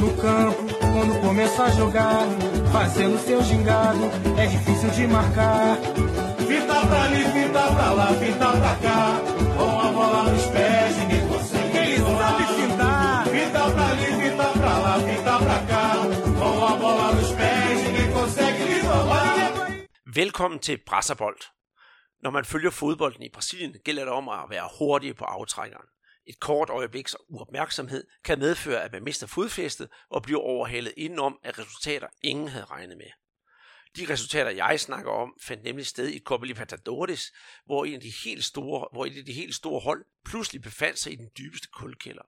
no campo, quando começa a jogar, fazendo seu gingado, é difícil de marcar. Fita pra ali, fita pra lá, fita pra cá, com a bola nos pés, ninguém consegue. Ele sabe fintar. Fita pra ali, fita pra lá, fita pra cá, com a bola nos pés, ninguém consegue lhe roubar. Velkommen til Brasserbold. Når man følger fodbolden i Brasilien, gælder det om at være hurtig på aftrækkeren. Et kort øjebliks uopmærksomhed kan medføre, at man mister fodfæstet og bliver overhalet indenom af resultater, ingen havde regnet med. De resultater, jeg snakker om, fandt nemlig sted i Copa Libertadores, hvor en af de helt store, hvor et af de helt store hold pludselig befandt sig i den dybeste kulkælder.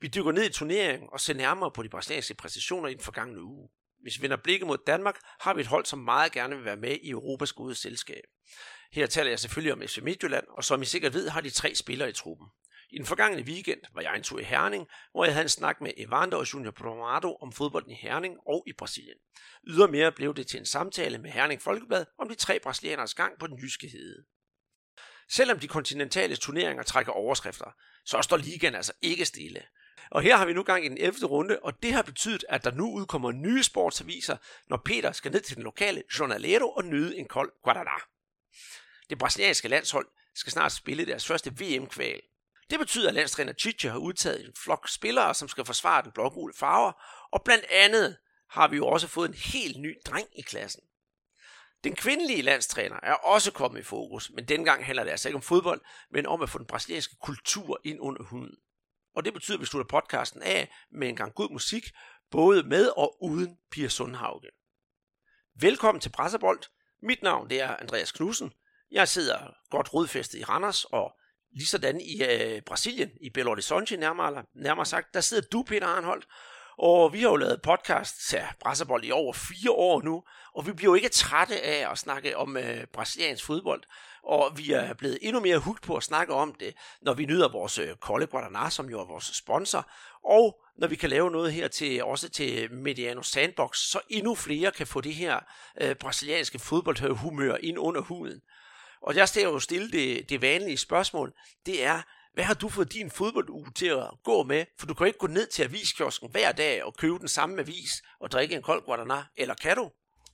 Vi dykker ned i turneringen og ser nærmere på de brasilianske præstationer i den forgangne uge. Hvis vi vender blikket mod Danmark, har vi et hold, som meget gerne vil være med i Europas gode selskab. Her taler jeg selvfølgelig om FC Midtjylland, og som I sikkert ved, har de tre spillere i truppen. I den forgangne weekend var jeg en tur i Herning, hvor jeg havde en snak med Evander og Junior Bromado om fodbolden i Herning og i Brasilien. Ydermere blev det til en samtale med Herning Folkeblad om de tre brasilianers gang på den jyske hede. Selvom de kontinentale turneringer trækker overskrifter, så står ligaen altså ikke stille. Og her har vi nu gang i den 11. runde, og det har betydet, at der nu udkommer nye sportsaviser, når Peter skal ned til den lokale Jornalero og nyde en kold Guaraná. Det brasilianske landshold skal snart spille deres første VM-kval. Det betyder, at landstræner Chiche har udtaget en flok spillere, som skal forsvare den blågule farver, og blandt andet har vi jo også fået en helt ny dreng i klassen. Den kvindelige landstræner er også kommet i fokus, men dengang handler det altså ikke om fodbold, men om at få den brasilianske kultur ind under huden. Og det betyder, at vi slutter podcasten af med en gang god musik, både med og uden Pia Sundhauge. Velkommen til Pressebold. Mit navn det er Andreas Knudsen. Jeg sidder godt rodfæstet i Randers, og Ligesådan i øh, Brasilien, i Belo Horizonte nærmere, nærmere sagt, der sidder du, Peter Arnholdt, og vi har jo lavet podcast til Brasserbold i over fire år nu, og vi bliver jo ikke trætte af at snakke om øh, brasiliansk fodbold. Og vi er blevet endnu mere hugt på at snakke om det, når vi nyder vores øh, kolde Guadana, som jo er vores sponsor, og når vi kan lave noget her til også til Mediano Sandbox, så endnu flere kan få det her øh, brasilianske fodboldhumør ind under huden. Og jeg skal jo stille det, det vanlige spørgsmål, det er, hvad har du fået din fodbolduge til at gå med? For du kan ikke gå ned til aviskiosken hver dag og købe den samme avis og drikke en kold Guadana, eller kan du?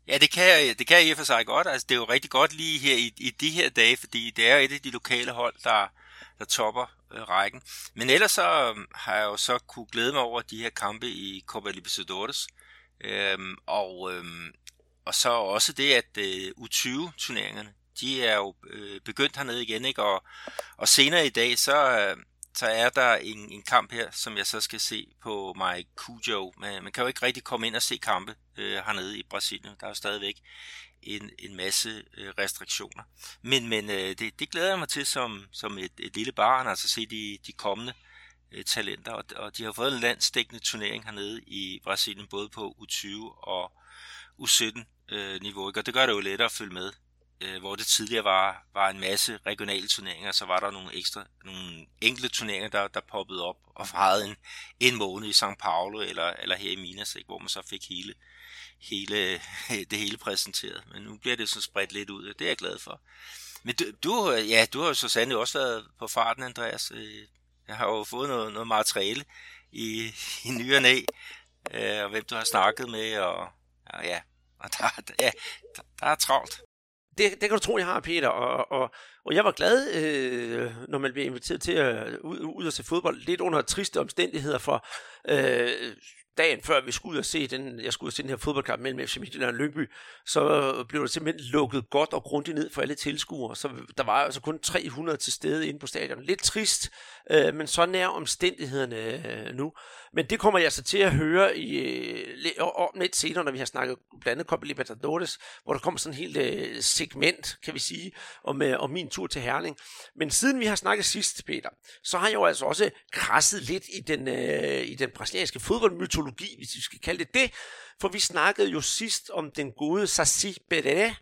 Ja, det kan, jeg, det kan jeg i og for sig godt. Altså, det er jo rigtig godt lige her i, i de her dage, fordi det er et af de lokale hold, der, der topper øh, rækken. Men ellers så øhm, har jeg jo så kunne glæde mig over de her kampe i Copa Libertadores. Øhm, og, øhm, og så også det, at øh, U20-turneringerne, de er jo øh, begyndt hernede igen, ikke? Og, og senere i dag, så, øh, så er der en, en kamp her, som jeg så skal se på Mike Cujo. Man, man kan jo ikke rigtig komme ind og se kampe øh, hernede i Brasilien. Der er jo stadigvæk en, en masse øh, restriktioner. Men, men øh, det, det glæder jeg mig til som, som et, et lille barn, altså se de, de kommende øh, talenter. Og, og de har fået en landsdækkende turnering hernede i Brasilien, både på U20 og U17 øh, niveau. Ikke? Og det gør det jo lettere at følge med øh, hvor det tidligere var, var en masse regionale turneringer, så var der nogle ekstra, nogle enkelte turneringer, der, der poppede op og varede en, en måned i São Paulo eller, eller her i Minas, ikke, hvor man så fik hele, hele, det hele præsenteret. Men nu bliver det så spredt lidt ud, og det er jeg glad for. Men du, du, ja, du har jo så sandelig også været på farten, Andreas. Øh, jeg har jo fået noget, noget materiale i, i ny og næ, øh, og hvem du har snakket med, og, og ja, og der, ja, der, der er travlt det, det kan du tro, jeg har, Peter. Og, og, og jeg var glad, øh, når man blev inviteret til at ud, ud og se fodbold. Lidt under triste omstændigheder for øh, dagen før vi skulle ud og se den, jeg skulle ud og se den her fodboldkamp mellem FC Midtjylland og Lyngby, så blev det simpelthen lukket godt og grundigt ned for alle tilskuere. Så der var altså kun 300 til stede inde på stadion. Lidt trist, øh, men så nær omstændighederne øh, nu. Men det kommer jeg så til at høre i, øh, om lidt senere, når vi har snakket blandt andet Copa Libertadores, hvor der kommer sådan et helt øh, segment, kan vi sige, om, øh, om min tur til Herning. Men siden vi har snakket sidst, Peter, så har jeg jo altså også krasset lidt i den, øh, i den brasilianske fodboldmytologi, hvis vi skal kalde det det. For vi snakkede jo sidst om den gode Saci Perere,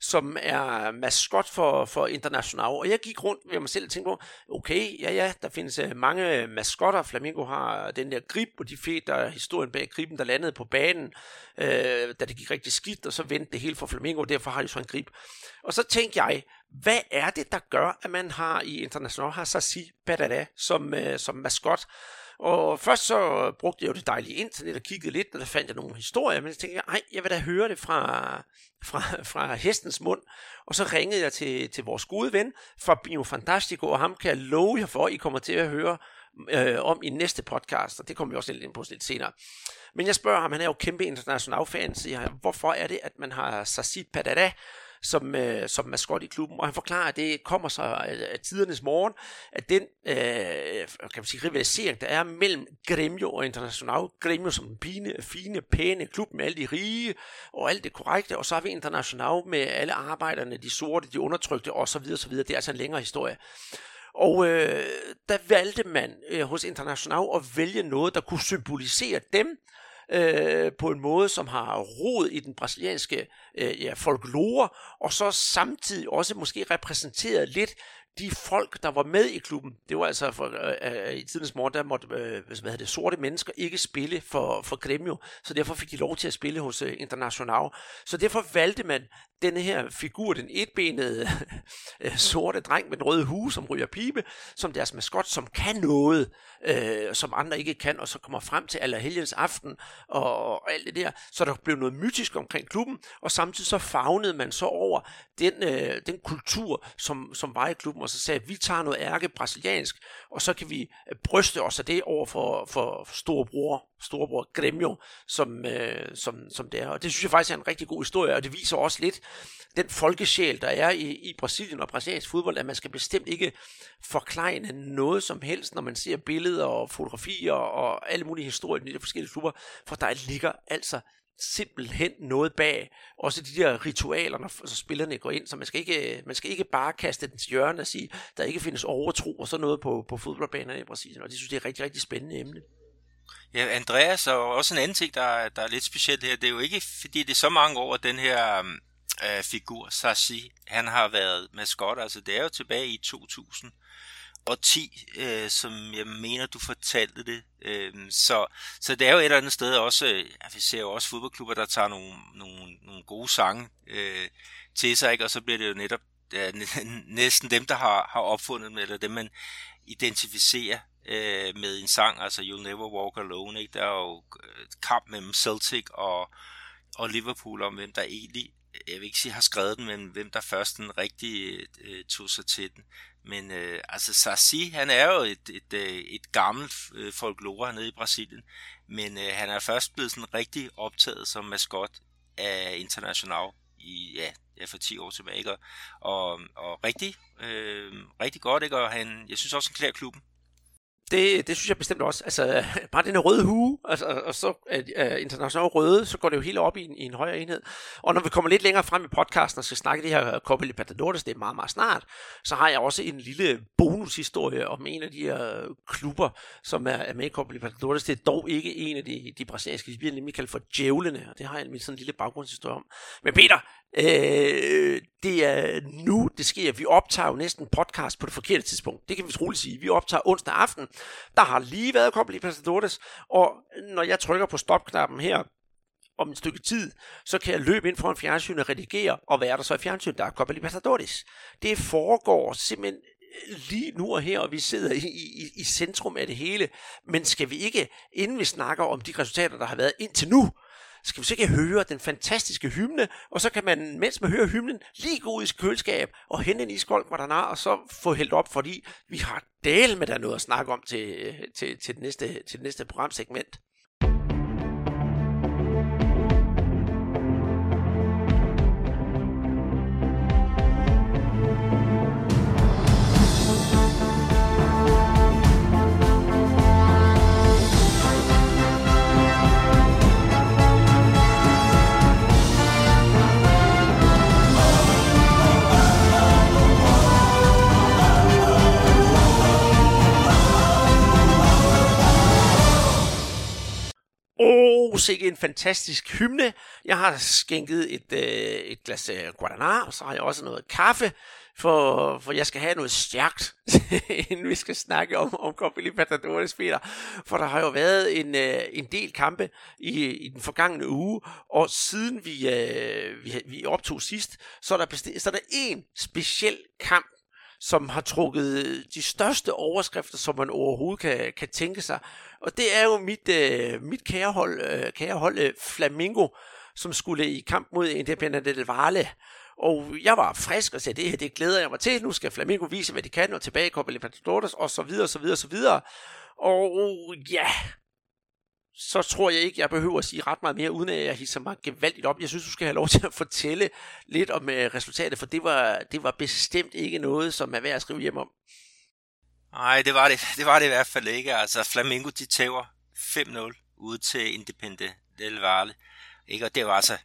som er maskot for, for International. Og jeg gik rundt ved mig selv og tænkte på, okay, ja ja, der findes øh, mange maskotter. Flamingo har den der grib, og de fede, der er historien bag griben, der landede på banen, øh, da det gik rigtig skidt, og så vendte det hele for Flamingo, og derfor har de så en grib. Og så tænkte jeg, hvad er det, der gør, at man har i International har Sassi Badada som, øh, som maskot? Og først så brugte jeg jo det dejlige internet og kiggede lidt, og der fandt jeg nogle historier, men så tænkte jeg, ej, jeg vil da høre det fra, fra, fra hestens mund. Og så ringede jeg til, til vores gode ven, Fabio Fantastico, og ham kan jeg love jer for, at I kommer til at høre øh, om i næste podcast, og det kommer vi også lidt ind på lidt senere. Men jeg spørger ham, han er jo kæmpe international fan, siger jeg, hvorfor er det, at man har Sassit Padada som, øh, som maskot i klubben, og han forklarer, at det kommer så øh, af tidernes morgen, at den øh, kan man sige, rivalisering, der er mellem Gremio og International, Gremio som en fine, fine, pæne klub med alle de rige og alt det korrekte, og så har vi International med alle arbejderne, de sorte, de undertrykte osv. osv. Det er altså en længere historie. Og øh, der valgte man øh, hos International at vælge noget, der kunne symbolisere dem, øh, på en måde, som har rod i den brasilianske øh, ja, folklore, og så samtidig også måske repræsenteret lidt de folk, der var med i klubben, det var altså for, øh, øh, i tidens morgen, der måtte øh, hvad hedder det, sorte mennesker ikke spille for, for Gremio, så derfor fik de lov til at spille hos øh, International. Så derfor valgte man denne her figur, den etbenede øh, sorte dreng med den røde hue, som ryger pibe, som deres maskot, som kan noget, øh, som andre ikke kan, og så kommer frem til Allerhelgens aften og, og alt det der. Så der blev noget mytisk omkring klubben, og samtidig så fagnede man så over den, øh, den kultur, som, som var i klubben, og så sagde, at vi tager noget ærke brasiliansk, og så kan vi øh, bryste os af det over for, for storebror, storebror Gremio, som, øh, som, som det er. Og det synes jeg faktisk er en rigtig god historie, og det viser også lidt den folkesjæl, der er i, i Brasilien og brasiliansk fodbold, at man skal bestemt ikke forklejne noget som helst, når man ser billeder og fotografier og alle mulige historier i de forskellige klubber, for der ligger altså simpelthen noget bag. Også de der ritualer, når altså spillerne går ind, så man skal ikke, øh, man skal ikke bare kaste den til hjørne og sige, der ikke findes overtro og sådan noget på, på fodboldbanerne i Brasilien, og det synes jeg er et rigtig, rigtig spændende emne. Ja, Andreas, og også en anden ting, der, der er lidt specielt her, det er jo ikke, fordi det er så mange år, at den her øh, figur, Sassi, han har været maskot, altså det er jo tilbage i 2000, og 10, øh, som jeg mener, du fortalte det. Øh, så, så det er jo et eller andet sted også, øh, ja, vi ser jo også fodboldklubber, der tager nogle, nogle, nogle gode sange øh, til sig, ikke? og så bliver det jo netop ja, næsten dem, der har, har opfundet dem, eller dem, man identificerer øh, med en sang, altså You'll Never Walk Alone. Ikke? Der er jo øh, kamp mellem Celtic og, og Liverpool om, hvem der egentlig jeg vil ikke sige har skrevet den, men hvem der først den rigtige øh, tog sig til den. Men øh, altså Sarsi, han er jo et, et, et, et gammelt øh, folklore nede i Brasilien, men øh, han er først blevet sådan rigtig optaget som maskot af International i, ja, for 10 år tilbage, ikke? Og, og, og rigtig, øh, rigtig godt, ikke? og han, jeg synes også, han klæder klubben. Det, det synes jeg bestemt også. Altså, bare den røde hue, altså, og så øh, øh, er internationalt røde, så går det jo helt op i en, i en højere enhed. Og når vi kommer lidt længere frem i podcasten og skal snakke det her Copa Libertadores, det er meget, meget snart, så har jeg også en lille bonushistorie om en af de her klubber, som er, er med i Copa Libertadores. Det er dog ikke en af de, de brasilianske, de bliver nemlig kaldt for djævlene, og det har jeg en sådan en lille baggrundshistorie om. Men Peter, Øh, det er nu, det sker. Vi optager jo næsten podcast på det forkerte tidspunkt. Det kan vi troligt sige. Vi optager onsdag aften. Der har lige været Copa Libertadores, og når jeg trykker på stopknappen her, om et stykke tid, så kan jeg løbe ind foran fjernsynet og redigere, og hvad er der så i fjernsynet? Der er Copa Libertadores. Det foregår simpelthen lige nu og her, og vi sidder i, i, i centrum af det hele. Men skal vi ikke, inden vi snakker om de resultater, der har været indtil nu, skal vi så ikke høre den fantastiske hymne, og så kan man, mens man hører hymnen, lige gå ud i køleskab og hente en iskold Guaraná, og så få hældt op, fordi vi har del med der noget at snakke om til, øh, til, til, det, næste, til det næste programsegment. Oh, sikke en fantastisk hymne. Jeg har skænket et, øh, et glas øh, Guaraná, og så har jeg også noget kaffe, for, for jeg skal have noget stærkt, inden vi skal snakke om, om Copa Libertadores, Peter. For der har jo været en, øh, en del kampe i, i den forgangne uge, og siden vi, øh, vi, vi optog sidst, så er der, besti- så er der en speciel kamp, som har trukket øh, de største overskrifter, som man overhovedet kan, kan tænke sig. Og det er jo mit, øh, mit kære hold, øh, kære hold øh, Flamingo, som skulle i kamp mod Independiente del Valle. Og jeg var frisk og sagde, det her det glæder jeg mig til. Nu skal Flamingo vise, hvad de kan, og tilbage i Copa Libertadores, og så videre, så videre, så videre. Og ja, så tror jeg ikke, jeg behøver at sige ret meget mere, uden at jeg hisser mig gevaldigt op. Jeg synes, du skal have lov til at fortælle lidt om øh, resultatet, for det var, det var bestemt ikke noget, som er værd at skrive hjem om. Nej, det var det, det var det i hvert fald ikke. Altså, Flamingo, de tæver 5-0 ude til Independente del Valle. Ikke? Og det var altså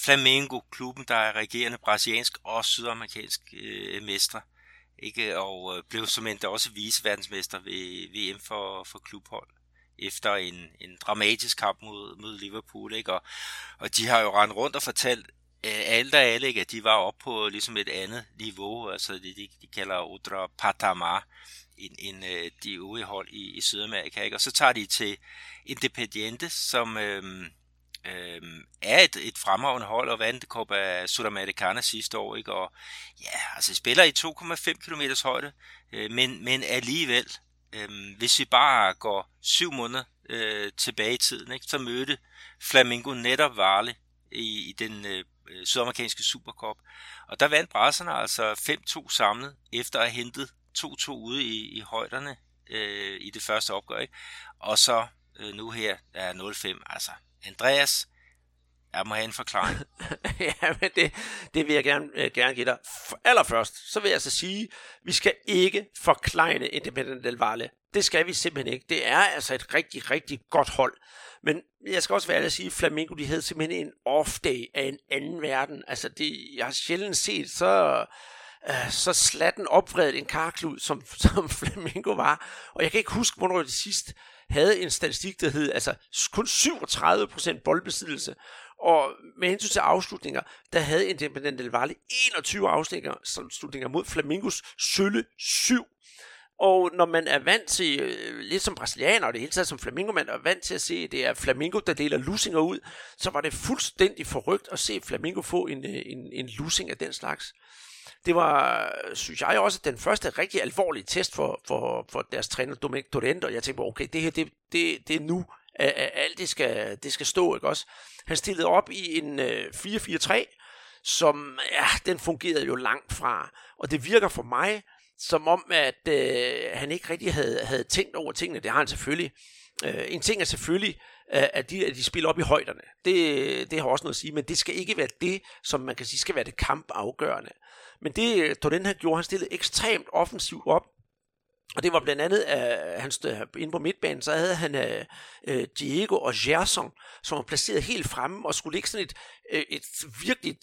Flamengo, klubben, der er regerende brasiliansk og sydamerikansk øh, mestre. Ikke? Og øh, blev som endda også viceverdensmester ved VM for, for klubhold efter en, en dramatisk kamp mod, mod Liverpool. Ikke? Og, og de har jo rendt rundt og fortalt øh, alt og alle, ikke? at de var oppe på ligesom et andet niveau, altså det de, de kalder Udra Patamar, end, end øh, de øvrige hold i, i Sydamerika. Ikke? Og så tager de til Independiente, som øh, øh, er et, et fremragende hold og vandt Copa Sudamericana sidste år. Ikke? Og ja, altså spiller i 2,5 km højde, øh, men, men alligevel Øhm, hvis vi bare går syv måneder øh, tilbage i tiden, ikke, så mødte Flamingo netop Varle i, i den øh, øh, sydamerikanske Supercup. Og der vandt brasserne altså 5-2 samlet, efter at have hentet 2-2 ude i, i højderne øh, i det første opgør. Ikke? Og så øh, nu her er 0-5. Altså, Andreas, jeg må have en forklaring. ja, men det, det vil jeg gerne, øh, gerne give dig. For allerførst, så vil jeg så sige, vi skal ikke forklejne Independent Del Valle. Det skal vi simpelthen ikke. Det er altså et rigtig, rigtig godt hold. Men jeg skal også være ærlig at sige, at Flamingo de havde simpelthen en off-day af en anden verden. Altså, det, jeg har sjældent set så, uh, så slatten opvredet en karklud, som, som Flamingo var. Og jeg kan ikke huske, hvornår det sidst havde en statistik, der hed altså kun 37% boldbesiddelse. Og med hensyn til afslutninger, der havde Independent del Valle 21 afslutninger mod Flamingos sølle 7. Og når man er vant til, øh, lidt som brasilianer, og det hele taget som Flamingo, man er vant til at se, at det er Flamingo, der deler lusinger ud, så var det fuldstændig forrygt at se Flamingo få en, øh, en, en lusing af den slags. Det var, synes jeg også, den første rigtig alvorlige test for, for, for deres træner Dominic Torrent, og jeg tænkte, okay, det her, det, det, det er nu, at, at alt det skal, det skal stå, ikke også? Han stillede op i en øh, 4-4-3, som, ja, den fungerede jo langt fra, og det virker for mig, som om, at øh, han ikke rigtig havde, havde tænkt over tingene. Det har han selvfølgelig. Øh, en ting er selvfølgelig, øh, at, de, at de spiller op i højderne. Det, det har også noget at sige, men det skal ikke være det, som man kan sige, skal være det kampafgørende. Men det, øh, den han gjorde, han stillede ekstremt offensivt op, og det var blandt andet, at han stod inde på midtbanen, så havde han øh, øh, Diego og Gerson, som var placeret helt fremme og skulle ligge sådan et, et virkelig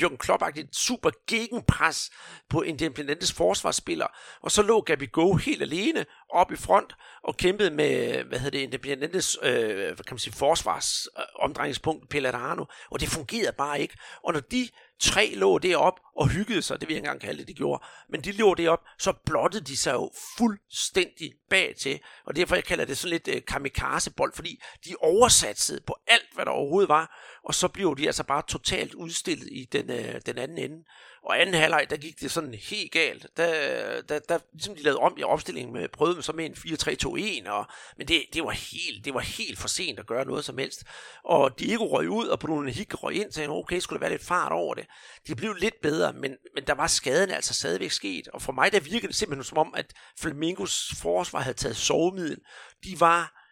Jürgen klopp super gegenpres på Independentes forsvarsspiller. Og så lå Gabi Go helt alene op i front og kæmpede med, hvad hedder det, Independentes øh, hvad kan man sige, forsvarsomdrejningspunkt, øh, Pellerano, og det fungerede bare ikke. Og når de tre lå derop og hyggede sig, det vil jeg ikke engang kalde det, de gjorde, men de lå derop, så blottede de sig jo fuldstændig bag til, og derfor jeg kalder det sådan lidt øh, kamikaze-bold, fordi de oversatsede på alt, hvad der overhovedet var, og så blev de altså bare totalt udstillet i den, øh, den anden ende. Og anden halvleg, der gik det sådan helt galt. Der, der, der ligesom de lavede om i opstillingen, med, prøvede med så med en 4-3-2-1, og, men det, det, var helt, det var helt for sent at gøre noget som helst. Og Diego røg ud, og Bruno Hik røg ind, så okay, skulle der være lidt fart over det. De blev lidt bedre, men, men der var skaden altså stadigvæk sket. Og for mig, der virkede det simpelthen som om, at Flamingos forsvar havde taget sovemiddel. De var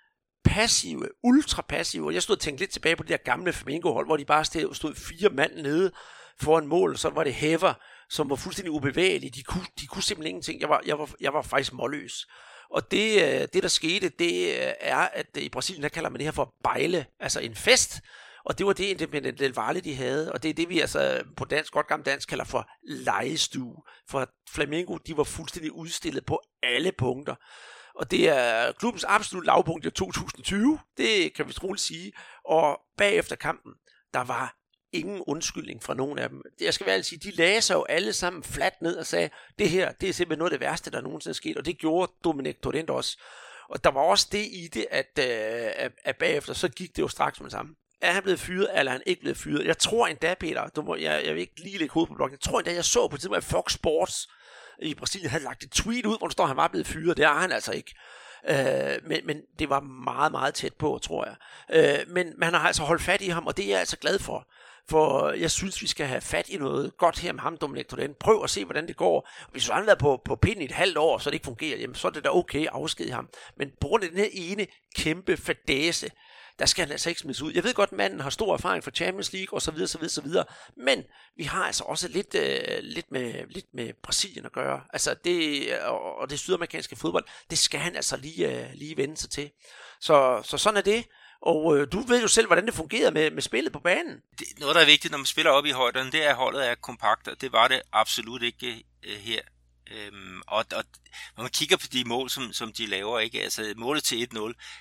passive, ultra passive. Jeg stod og tænkte lidt tilbage på det der gamle Flamingo-hold, hvor de bare stod fire mand nede, foran mål, så var det Hæver, som var fuldstændig ubevægelig. De kunne, de kunne simpelthen ingenting. Jeg var, jeg var, jeg var faktisk målløs. Og det, øh, det, der skete, det øh, er, at øh, i Brasilien, der kalder man det her for bejle, altså en fest. Og det var det Independent Del Valle, de havde. Og det er det, vi altså på dansk, godt gammel dansk, kalder for lejestue. For Flamengo, de var fuldstændig udstillet på alle punkter. Og det er klubbens absolut lavpunkt i 2020, det kan vi troligt sige. Og bagefter kampen, der var ingen undskyldning fra nogen af dem. Jeg skal vel sige, de lagde sig jo alle sammen fladt ned og sagde, det her, det er simpelthen noget af det værste, der nogensinde er sket, og det gjorde Dominic Torrent også. Og der var også det i det, at, øh, at, at bagefter, så gik det jo straks med det samme. Er han blevet fyret, eller er han ikke blevet fyret? Jeg tror endda, Peter, du må, jeg, jeg vil ikke lige lægge hovedet på blokken, jeg tror endda, jeg så på et tidspunkt, Fox Sports i Brasilien havde lagt et tweet ud, hvor der står, at han var blevet fyret. Det er han altså ikke. Øh, men, men det var meget, meget tæt på, tror jeg. Øh, men man har altså holdt fat i ham, og det er jeg altså glad for. For jeg synes, vi skal have fat i noget godt her med ham, Dominik Torden. Prøv at se, hvordan det går. Hvis han har været på, på pinden i et halvt år, så det ikke fungerer, jamen, så er det da okay at afskedige ham. Men på grund af den her ene kæmpe fadæse, der skal han altså ikke smides ud. Jeg ved godt, at manden har stor erfaring fra Champions League og så videre, så videre, så videre. Men vi har altså også lidt, øh, lidt, med, lidt med Brasilien at gøre. Altså det, og det sydamerikanske fodbold, det skal han altså lige, øh, lige vende sig til. Så, så sådan er det. Og øh, du ved jo selv, hvordan det fungerer med, med spillet på banen. Det, noget, der er vigtigt, når man spiller op i højderne, det er, at holdet er kompakt, og det var det absolut ikke øh, her. Øhm, og, og når man kigger på de mål, som, som de laver, ikke? Altså, målet til 1-0,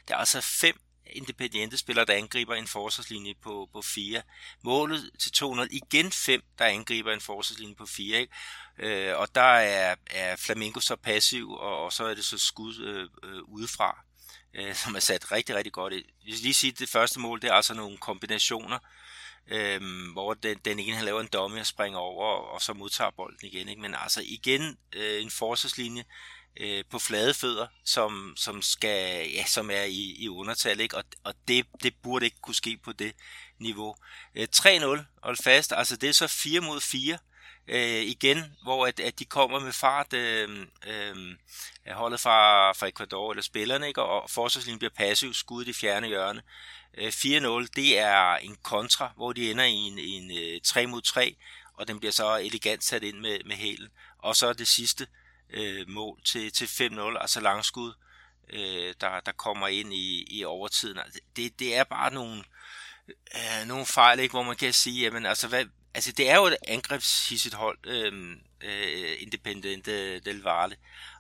der er altså fem independente spillere, der angriber en forsvarslinje på, på 4. Målet til 2-0, igen fem, der angriber en forsvarslinje på 4. Ikke? Øh, og der er, er Flamengo så passiv, og, og så er det så skud øh, øh, udefra øh, som er sat rigtig, rigtig godt i. Jeg vil lige sige, at det første mål, det er altså nogle kombinationer, øh, hvor den, den ene han laver en domme og springer over, og så modtager bolden igen. Ikke? Men altså igen øh, en forsvarslinje øh, på flade fødder, som, som, skal, ja, som er i, i undertal, ikke? og, og det, det burde ikke kunne ske på det niveau. Øh, 3-0, hold fast, altså det er så 4 mod 4, øh, igen, hvor at, at de kommer med fart øh, øh, holdet fra, fra Ecuador, eller spillerne, ikke? og forsvarslinjen bliver passiv, skud i fjerne hjørne. Øh, 4-0, det er en kontra, hvor de ender i en, en øh, 3 mod 3, og den bliver så elegant sat ind med, med hælen. Og så det sidste øh, mål til, til 5-0, altså langskud, øh, der, der kommer ind i, i overtiden. Altså, det, det er bare nogle, øh, nogle fejl, ikke, hvor man kan sige, jamen, altså, hvad, altså det er jo et angrebshissigt hold, øhm, øh, øh, Independente del Valle,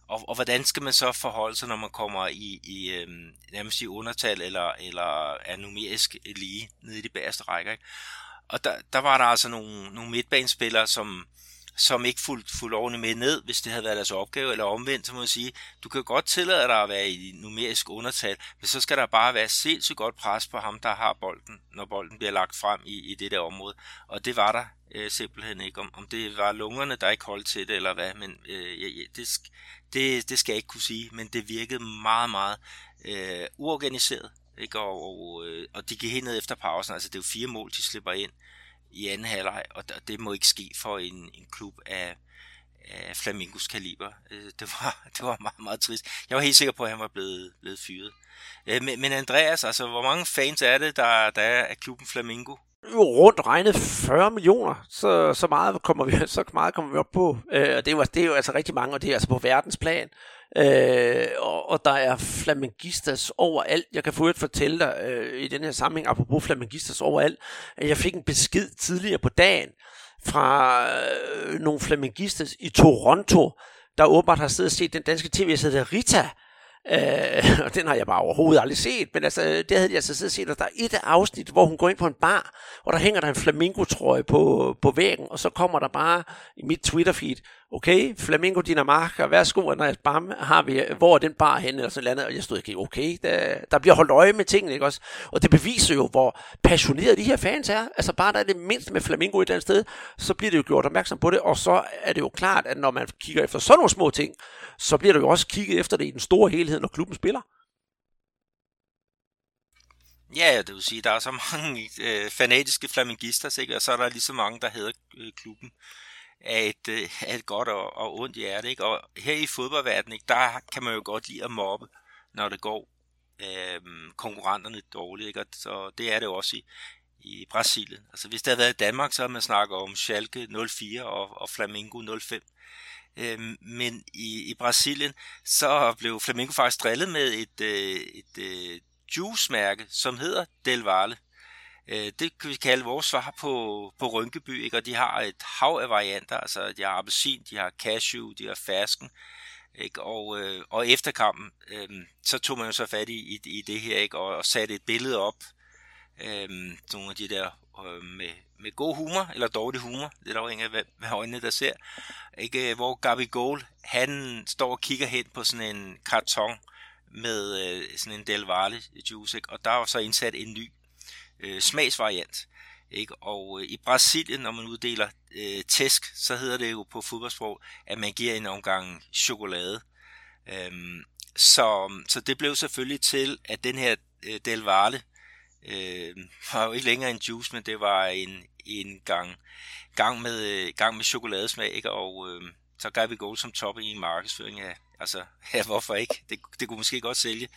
og, og hvordan skal man så forholde sig, når man kommer i, i øh, nærmest i undertal, eller, eller er numerisk lige nede i de bagerste rækker, ikke? Og der, der var der altså nogle, nogle midtbanespillere, som, som ikke fulgte fuld ordentligt med ned, hvis det havde været deres opgave, eller omvendt, så må jeg sige, du kan godt tillade dig at være i numerisk undertal, men så skal der bare være sindssygt godt pres på ham, der har bolden, når bolden bliver lagt frem i, i det der område. Og det var der øh, simpelthen ikke. Om, om det var lungerne, der ikke holdt til det, eller hvad, men øh, ja, det, det, det skal jeg ikke kunne sige, men det virkede meget, meget øh, uorganiseret. Ikke? Og, og, øh, og de gik helt ned efter pausen, altså det er jo fire mål, de slipper ind i anden halvleg, og det må ikke ske for en, en klub af, af Flamingos kaliber. Øh, det var, det var meget, meget trist. Jeg var helt sikker på, at han var blevet, blevet fyret. Øh, men, men Andreas, altså, hvor mange fans er det, der, der er af klubben Flamingo? Rundt regnet 40 millioner, så, så meget kommer vi, så meget kommer vi op på. Øh, og det er, jo, det er jo altså rigtig mange, og det er altså på verdensplan. Øh, og, og der er flamingistas overalt. Jeg kan få et fortælle dig øh, i den her sammenhæng, apropos flamingistas overalt, at jeg fik en besked tidligere på dagen fra øh, nogle flamingistas i Toronto, der åbenbart har siddet og set den danske tv-serie Rita, Øh, og den har jeg bare overhovedet aldrig set, men altså, det havde jeg altså siddet set, og der er et afsnit, hvor hun går ind på en bar, og der hænger der en flamingo-trøje på, på væggen, og så kommer der bare i mit Twitter-feed, okay, Flamingo Dinamarca, værsgo Andreas Bam, har vi, hvor er den bar henne, eller sådan noget, og jeg stod ikke, okay, der, der bliver holdt øje med tingene, ikke også? Og det beviser jo, hvor passionerede de her fans er, altså bare der er det mindst med Flamingo et eller andet sted, så bliver det jo gjort opmærksom på det, og så er det jo klart, at når man kigger efter sådan nogle små ting, så bliver der jo også kigget efter det i den store helhed, når klubben spiller. Ja, det vil sige, der er så mange øh, fanatiske flamingister, ikke? og så er der lige så mange, der hedder øh, klubben af et, af et godt og, og ondt hjerte. Ikke? Og her i fodboldverdenen, ikke, der kan man jo godt lide at mobbe, når det går øh, konkurrenterne dårligt. Ikke? Og så det er det også i, i Brasilien. Altså hvis det havde været i Danmark, så havde man snakket om Schalke 04 og, og Flamengo 05. Øhm, men i, i Brasilien, så blev Flamengo faktisk drillet med et, øh, et øh, juice-mærke, som hedder Del Valle. Øh, det kan vi kalde vores svar på, på Rynkeby, ikke? og de har et hav af varianter, altså de har appelsin, de har cashew, de har fersken, ikke? Og, øh, og efter kampen, øh, så tog man jo så fat i, i, i det her, ikke? Og, og satte et billede op, øh, nogle af de der øh, med, med god humor, eller dårlig humor, det er afhængigt af, hvad, hvad øjnene der ser, ikke? Øh, hvor Gabi Goal, han står og kigger hen på sådan en karton med øh, sådan en Del Valle juice, ikke? og der var så indsat en ny øh, smagsvariant. Ikke? Og øh, i Brasilien, når man uddeler øh, tæsk, så hedder det jo på fodboldsprog, at man giver en omgang chokolade. Øhm, så, så det blev selvfølgelig til, at den her øh, Del Valle øh, var jo ikke længere en juice, men det var en, en gang, gang, med, øh, gang med chokoladesmag, ikke? og øh, så gav vi Gold som top i markedsføring af, altså, ja, hvorfor ikke? Det, det kunne måske godt sælge.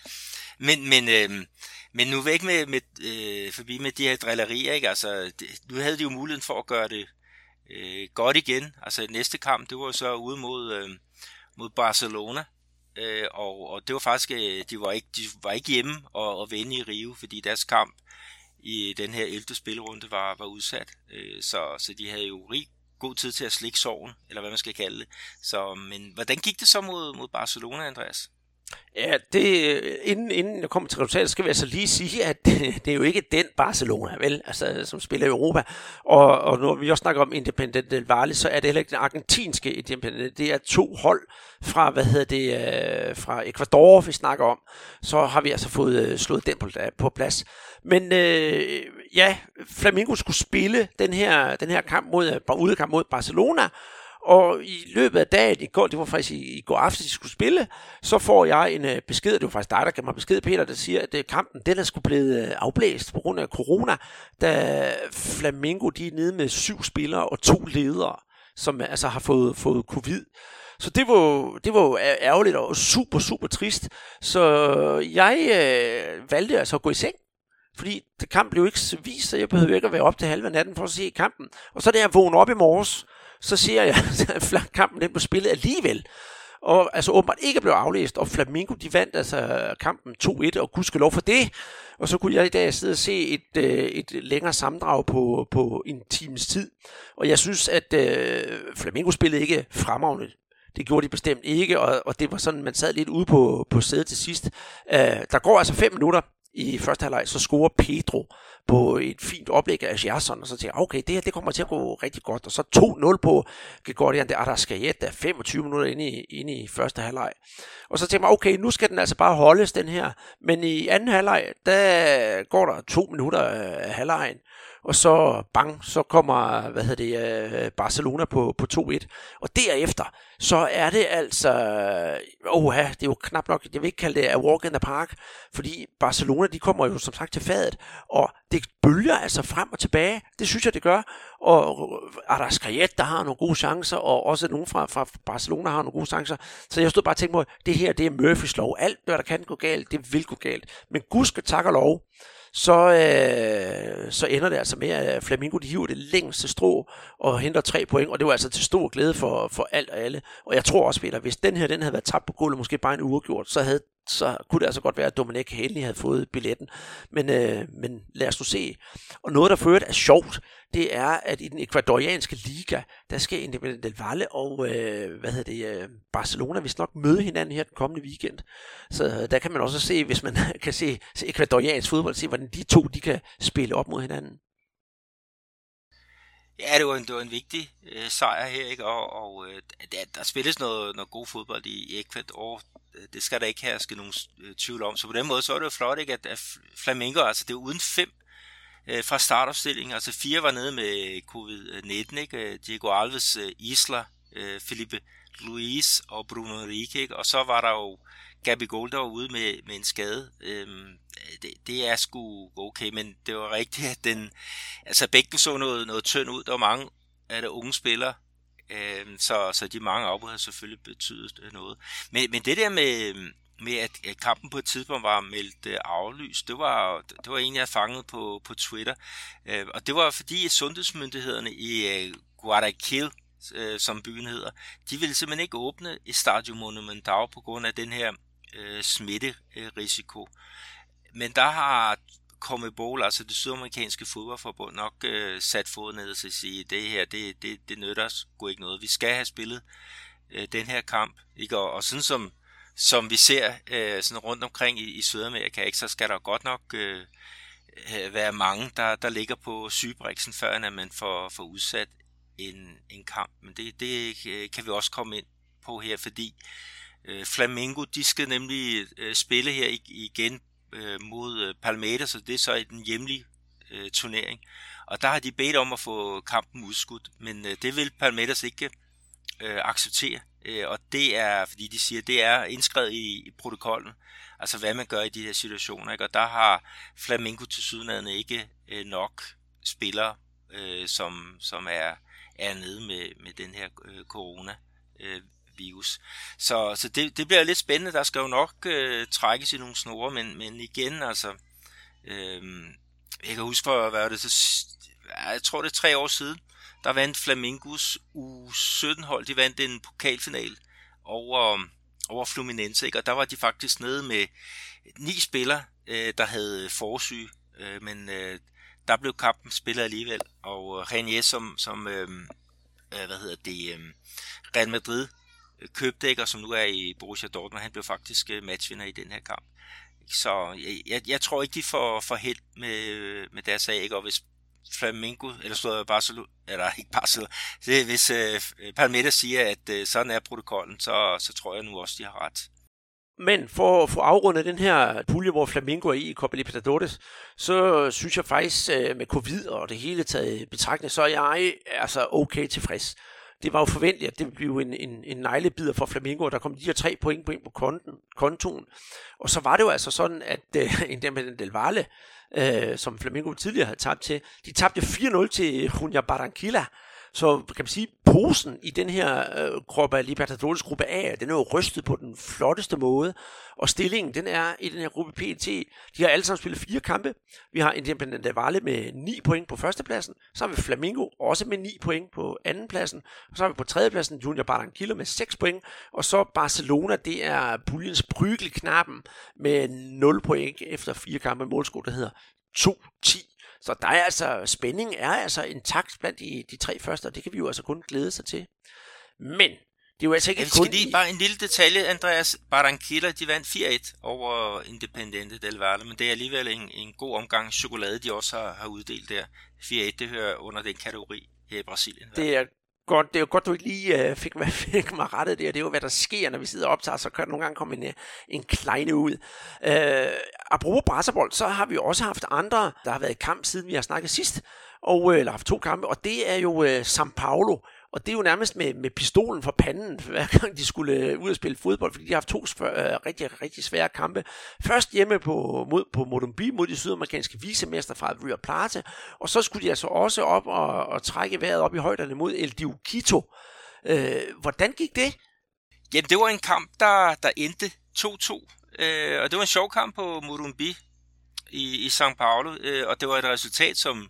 Men, men, øh, men nu væk med, med øh, forbi med de her drillerier, ikke? Altså, det, nu havde de jo muligheden for at gøre det øh, godt igen. Altså, næste kamp, det var så ude mod, øh, mod Barcelona, øh, og, og det var faktisk, øh, de var ikke, de var ikke hjemme og, og vende i Rio, fordi deres kamp i den her 11. spillerunde var, var udsat. Øh, så, så de havde jo rig god tid til at slikke sorgen, eller hvad man skal kalde det. Så, men hvordan gik det så mod, mod Barcelona, Andreas? Ja, det, inden, inden jeg kommer til resultatet, skal vi altså lige sige, at det, det er jo ikke den Barcelona, vel, altså, som spiller i Europa. Og, og når vi også snakker om Independent del Valle, så er det heller ikke den argentinske Independent. Det er to hold fra, hvad hedder det, øh, fra Ecuador, vi snakker om. Så har vi altså fået øh, slået den på, på plads. Men øh, ja, Flamengo skulle spille den her, den her kamp mod, øh, udekamp mod Barcelona, og i løbet af dagen, i går, det var faktisk i, i går aftes, de skulle spille, så får jeg en øh, besked, det var faktisk dig, der gav mig besked, Peter, der siger, at øh, kampen, den er skulle blevet øh, afblæst på grund af corona, da Flamingo, de er nede med syv spillere og to ledere, som øh, altså har fået, fået covid. Så det var, det var ærgerligt og super, super trist. Så jeg øh, valgte altså at gå i seng fordi kampen blev ikke vist, så jeg behøvede ikke at være op til halve natten for at se kampen. Og så da jeg vågnede op i morges, så ser jeg, at kampen den blev spillet alligevel. Og altså åbenbart ikke blev aflæst, og Flamingo de vandt altså kampen 2-1, og lov for det. Og så kunne jeg i dag sidde og se et, øh, et længere sammendrag på, på en times tid. Og jeg synes, at øh, Flamingo spillede ikke fremragende. Det gjorde de bestemt ikke, og, og det var sådan, man sad lidt ude på, på sædet til sidst. Øh, der går altså fem minutter, i første halvleg, så scorer Pedro på et fint oplæg af Gerson, og så tænker jeg, okay, det her det kommer til at gå rigtig godt. Og så 2-0 på Gregorian de Arrascaeta, 25 minutter inde i, inde i første halvleg. Og så tænker jeg, okay, nu skal den altså bare holdes, den her. Men i anden halvleg, der går der to minutter af halvlejen, og så bang, så kommer hvad hedder det, øh, Barcelona på, på 2-1. Og derefter, så er det altså, åh, det er jo knap nok, jeg vil ikke kalde det a walk in the park, fordi Barcelona, de kommer jo som sagt til fadet, og det bølger altså frem og tilbage, det synes jeg, det gør, og øh, Aras der har nogle gode chancer, og også nogen fra, fra Barcelona har nogle gode chancer, så jeg stod bare og tænkte på, det her, det er Murphys lov, alt hvad der kan gå galt, det vil gå galt, men gud skal tak og lov, så, øh, så ender det altså med, at Flamingo de hiver det længste strå og henter tre point, og det var altså til stor glæde for, for alt og alle. Og jeg tror også, Peter, hvis den her den havde været tabt på gulvet, måske bare en uafgjort, så havde så kunne det altså godt være, at Dominic endelig havde fået billetten. Men, øh, men lad os nu se. Og noget, der ført er sjovt, det er, at i den ekvadorianske liga, der skal Independiente del Valle og øh, hvad hedder det, øh, Barcelona vist nok møde hinanden her den kommende weekend. Så øh, der kan man også se, hvis man kan se, se ekvadoriansk fodbold, se hvordan de to de kan spille op mod hinanden er det jo en, det var en vigtig øh, sejr her, ikke? og, og øh, der, der spilles noget, noget god fodbold i Ecuador. Øh, det skal der ikke herske nogen øh, tvivl om. Så på den måde, så er det jo flot, ikke? At, at Flamengo, altså det er uden fem øh, fra startopstillingen. Altså fire var nede med covid-19, ikke? Øh, Diego Alves, øh, Isla, øh, Felipe Luis og Bruno Henrique, ikke? og så var der jo Gabi Golder ude med, med en skade. Øhm, det, det er sgu okay, men det var rigtigt, at den, altså bækken så noget, noget tynd ud. Der var mange af de unge spillere, øhm, så, så de mange afbud har selvfølgelig betydet øh, noget. Men, men det der med, med at, kampen på et tidspunkt var meldt øh, aflyst, det var, det var en, jeg fangede på, på Twitter. Øh, og det var fordi, at sundhedsmyndighederne i øh, Guadalquil, øh, som byen hedder, de ville simpelthen ikke åbne Estadio Monumental på grund af den her øh, smitterisiko. Men der har kommet altså det sydamerikanske fodboldforbund, nok øh, sat fod ned og sige, det her, det, det, det nytter sgu ikke noget. Vi skal have spillet øh, den her kamp. Ikke? Og, og sådan som, som vi ser øh, sådan rundt omkring i, i Sydamerika, ikke? så skal der godt nok øh, øh være mange, der, der ligger på sygebriksen, før at man får, får udsat en, en kamp. Men det, det øh, kan vi også komme ind på her, fordi øh, Flamengo, de skal nemlig øh, spille her igen øh, mod øh, Palmeiras, så det er så i den hjemlige øh, turnering. Og der har de bedt om at få kampen udskudt, men øh, det vil Palmeiras ikke øh, acceptere. Øh, og det er, fordi de siger, det er indskrevet i, i protokollen, altså hvad man gør i de her situationer. Ikke? Og der har Flamengo til sydenadende ikke øh, nok spillere, øh, som, som er, er nede med, med den her øh, corona. Øh, virus. Så, så det, det bliver lidt spændende. Der skal jo nok øh, trækkes i nogle snore, men, men igen, altså, øh, jeg kan huske, for, hvad var det, så, jeg tror det er tre år siden, der vandt Flamingos U17-hold, de vandt en pokalfinal over, over Fluminense, ikke? og der var de faktisk nede med ni spillere, øh, der havde forsyge, øh, men øh, der blev kampen spillet alligevel, og øh, René, som, som øhm, øh, hvad hedder det, øh, Real Madrid købdækker, som nu er i Borussia Dortmund, han blev faktisk øh, matchvinder i den her kamp. Så jeg, jeg, jeg tror ikke, de får, får held med, øh, med deres sag, ikke? og hvis Flamengo, eller står Barcelona, eller ikke Barcelona, det, hvis øh, øh, Palmeiras siger, at øh, sådan er protokollen, så, så tror jeg nu også, de har ret. Men for at få afrundet den her pulje, hvor Flamengo er i i Copa Libertadores, så synes jeg faktisk med covid og det hele taget betragtning, så er jeg altså okay tilfreds det var jo forventeligt, at det ville blive en, en, en neglebider for Flamingo, og der kom de her tre point på ind på konten, kontoen. Og så var det jo altså sådan, at øh, en der med den Del Valle, øh, som Flamingo tidligere havde tabt til, de tabte 4-0 til Junia Barranquilla, så kan man sige, posen i den her øh, Copa Libertadores gruppe A, den er jo rystet på den flotteste måde. Og stillingen, den er i den her gruppe PT, de har alle sammen spillet fire kampe. Vi har Independiente Valle med 9 point på førstepladsen. Så har vi Flamingo også med 9 point på andenpladsen. Og så har vi på tredjepladsen Junior Barranquilla med 6 point. Og så Barcelona, det er puljens brygelknappen med 0 point efter fire kampe målscore, der hedder 2-10. Så der er altså, spændingen er altså intakt blandt de, de tre første, og det kan vi jo altså kun glæde sig til. Men det er jo altså ikke ja, kun... lige bare en lille detalje, Andreas. Barranquilla, de vandt 4-1 over Independiente del Valle, men det er alligevel en, en god omgang chokolade, de også har, har uddelt der. 4-1, det hører under den kategori her i Brasilien. Det er godt, det er jo godt, du ikke lige uh, fik, mig, fik mig rettet der. Det er jo, hvad der sker, når vi sidder og optager, så kan der nogle gange komme en, øh, en kleine ud. Uh, apropos brasserbold, så har vi også haft andre, der har været i kamp, siden vi har snakket sidst, og, uh, eller haft to kampe, og det er jo uh, São Paulo, og det er jo nærmest med, med pistolen for panden, hver gang de skulle øh, ud og spille fodbold, fordi de har haft to svær, øh, rigtig, rigtig svære kampe. Først hjemme på, mod, på Modumbi mod de sydamerikanske visemester fra Rio Plata, og så skulle de altså også op og, og trække vejret op i højderne mod El Dio Quito. Øh, hvordan gik det? Jamen, det var en kamp, der, der endte 2-2, øh, og det var en sjov kamp på Morumbi i, i São Paulo, øh, og det var et resultat, som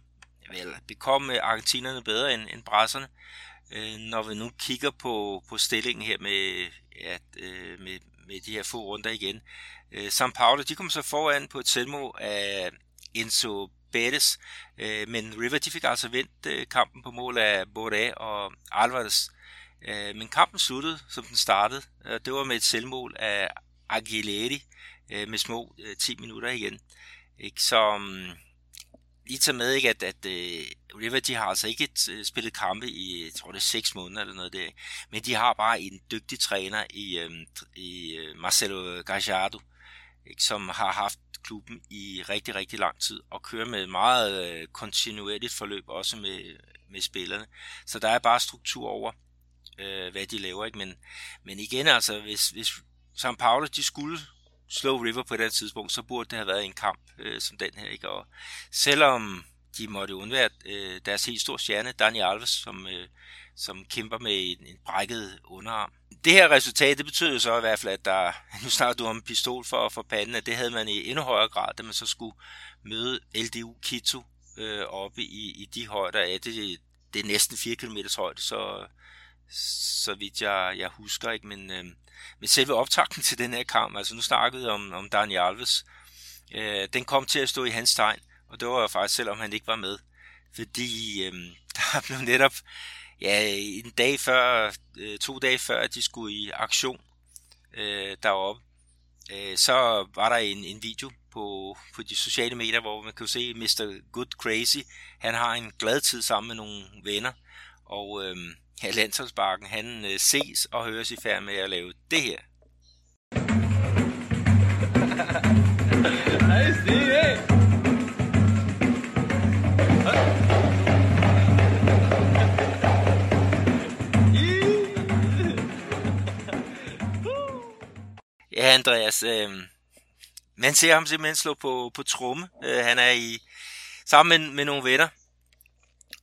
vel, bekom øh, argentinerne bedre end, end brasserne øh, når vi nu kigger på, på stillingen her med, at, øh, med, med de her få runder igen. Øh, São Paulo, de kom så foran på et selvmål af Enzo Bettes, øh, men River de fik altså vendt øh, kampen på mål af Boré og Alvarez. Øh, men kampen sluttede, som den startede. og det var med et selvmål af Aguilera øh, med små øh, 10 minutter igen. Ikke? Så mm, lige tage med, ikke, at, at uh, River de har altså ikke t- spillet kampe i, jeg tror det er 6 måneder eller noget der, men de har bare en dygtig træner i, um, i øh, Marcelo Gajardo, ikke, som har haft klubben i rigtig, rigtig lang tid, og kører med meget øh, kontinuerligt forløb, også med, med spillerne. Så der er bare struktur over, øh, hvad de laver, ikke? Men, men igen altså, hvis, hvis São Paulo de skulle slå River på det tidspunkt, så burde det have været en kamp øh, som den her. Ikke? Og selvom de måtte undvære øh, deres helt store stjerne, Dani Alves, som, øh, som kæmper med en, en brækket underarm. Det her resultat, det betyder så i hvert fald, at der, nu snakker du om pistol for, for panden, at det havde man i endnu højere grad, da man så skulle møde LDU Quito øh, oppe i, i de højder. Ja, det, det er næsten 4 km højde, så, så vidt jeg, jeg husker, ikke? Men, øh, men selve optakten til den her kamp, altså nu snakkede jeg om, om Daniel Alves, øh, den kom til at stå i hans tegn, og det var faktisk selvom han ikke var med, fordi øh, der blev netop, ja, en dag før, øh, to dage før, at de skulle i aktion øh, deroppe, øh, så var der en, en video på, på de sociale medier, hvor man kan se Mr. Good Crazy, han har en glad tid sammen med nogle venner, og øh, her landsholdsbakken, han øh, ses og høres i færd med at lave det her. Hej Stine! Ja, Andreas, øh, man ser ham simpelthen slå på, på tromme. Øh, han er i sammen med, med nogle venner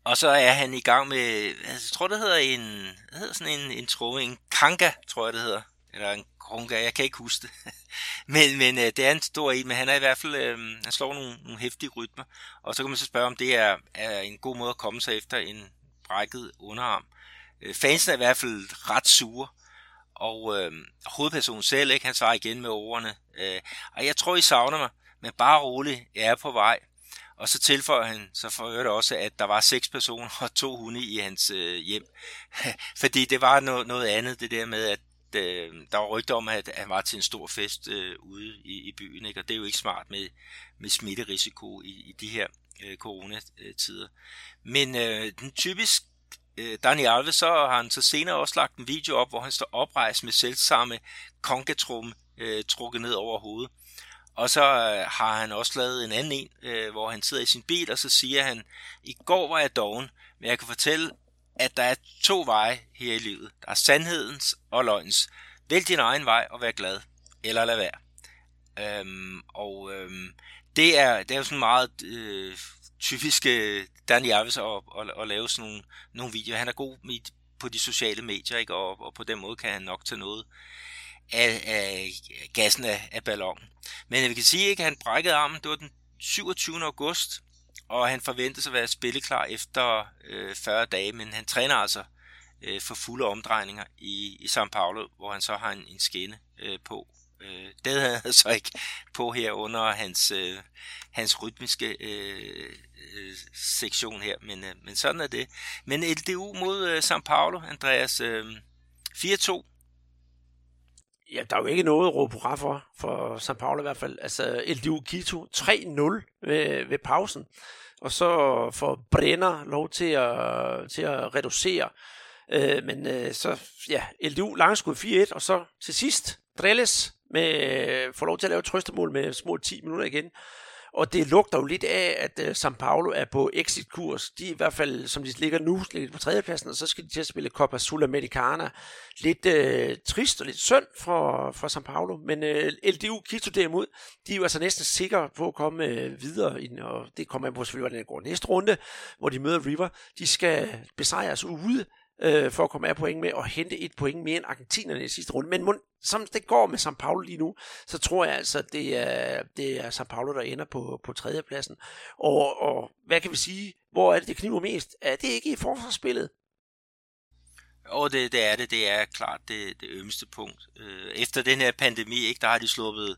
og så er han i gang med, altså, jeg tror det hedder en, hvad hedder sådan en, en tromme, en kanka, tror jeg det hedder. Eller en krunka, jeg kan ikke huske det. men men øh, det er en stor en, men han er i hvert fald, øh, han slår nogle, nogle hæftige rytmer. Og så kan man så spørge, om det er, er en god måde at komme sig efter en brækket underarm. Øh, fansen er i hvert fald ret sure. Og øh, hovedpersonen selv, ikke, han svarer igen med ordene. Øh, og jeg tror, I savner mig, men bare roligt, jeg er på vej. Og så tilføjer han så for det også, at der var seks personer og to hunde i hans øh, hjem. Fordi det var noget, noget andet, det der med, at øh, der var rygter om, at han var til en stor fest øh, ude i, i byen. Ikke? Og det er jo ikke smart med, med smitterisiko i, i de her øh, coronatider. Men øh, den typisk øh, Daniel Alves, så har han så senere også lagt en video op, hvor han står oprejst med selvsamme konkatrum øh, trukket ned over hovedet. Og så øh, har han også lavet en anden en, øh, hvor han sidder i sin bil, og så siger han, i går var jeg doven, men jeg kan fortælle, at der er to veje her i livet. Der er sandhedens og løgnens. Vælg din egen vej og vær glad, eller lad være. Øhm, og øhm, det, er, det er jo sådan meget øh, typisk øh, Dan Jarvis at, at, at lave sådan nogle, nogle videoer. Han er god med, på de sociale medier, ikke? Og, og på den måde kan han nok tage noget af, af gassen af, af ballonen. Men vi kan sige, ikke, at han brækkede armen, det var den 27. august, og han forventes at være spilleklar efter øh, 40 dage, men han træner altså øh, for fulde omdrejninger i, i São Paulo, hvor han så har en, en skinne øh, på. Øh, det havde han så ikke på her under hans, øh, hans rytmiske øh, øh, sektion her, men, øh, men sådan er det. Men LDU mod øh, São Paulo, Andreas, øh, 4-2 Ja, der er jo ikke noget at råbe hurra for, for São Paulo i hvert fald. Altså, LDU Quito 3-0 ved, ved pausen. Og så får Brenner lov til at, til at reducere. Øh, men øh, så, ja, LDU langskud 4-1, og så til sidst, Drelles med, får lov til at lave trøstemål med små 10 minutter igen. Og det lugter jo lidt af, at uh, São Paulo er på exit-kurs. De er i hvert fald, som de ligger nu, ligger på tredjepladsen, og så skal de til at spille Copa Sudamericana. Lidt uh, trist og lidt synd for, for São Paulo, men øh, uh, LDU Quito derimod, de er jo altså næsten sikre på at komme uh, videre, ind, og det kommer an på selvfølgelig, hvordan det går næste runde, hvor de møder River. De skal besejres ude øh, for at komme af point med og hente et point mere end argentinerne i sidste runde. Men som det går med São Paulo lige nu, så tror jeg altså, det er, det er São Paulo, der ender på, på tredjepladsen. Og, og hvad kan vi sige? Hvor er det, det kniver mest? Er det ikke i forsvarsspillet? Og det, det er det. Det er klart det, det ømste punkt. Øh, efter den her pandemi, ikke, der har de sluppet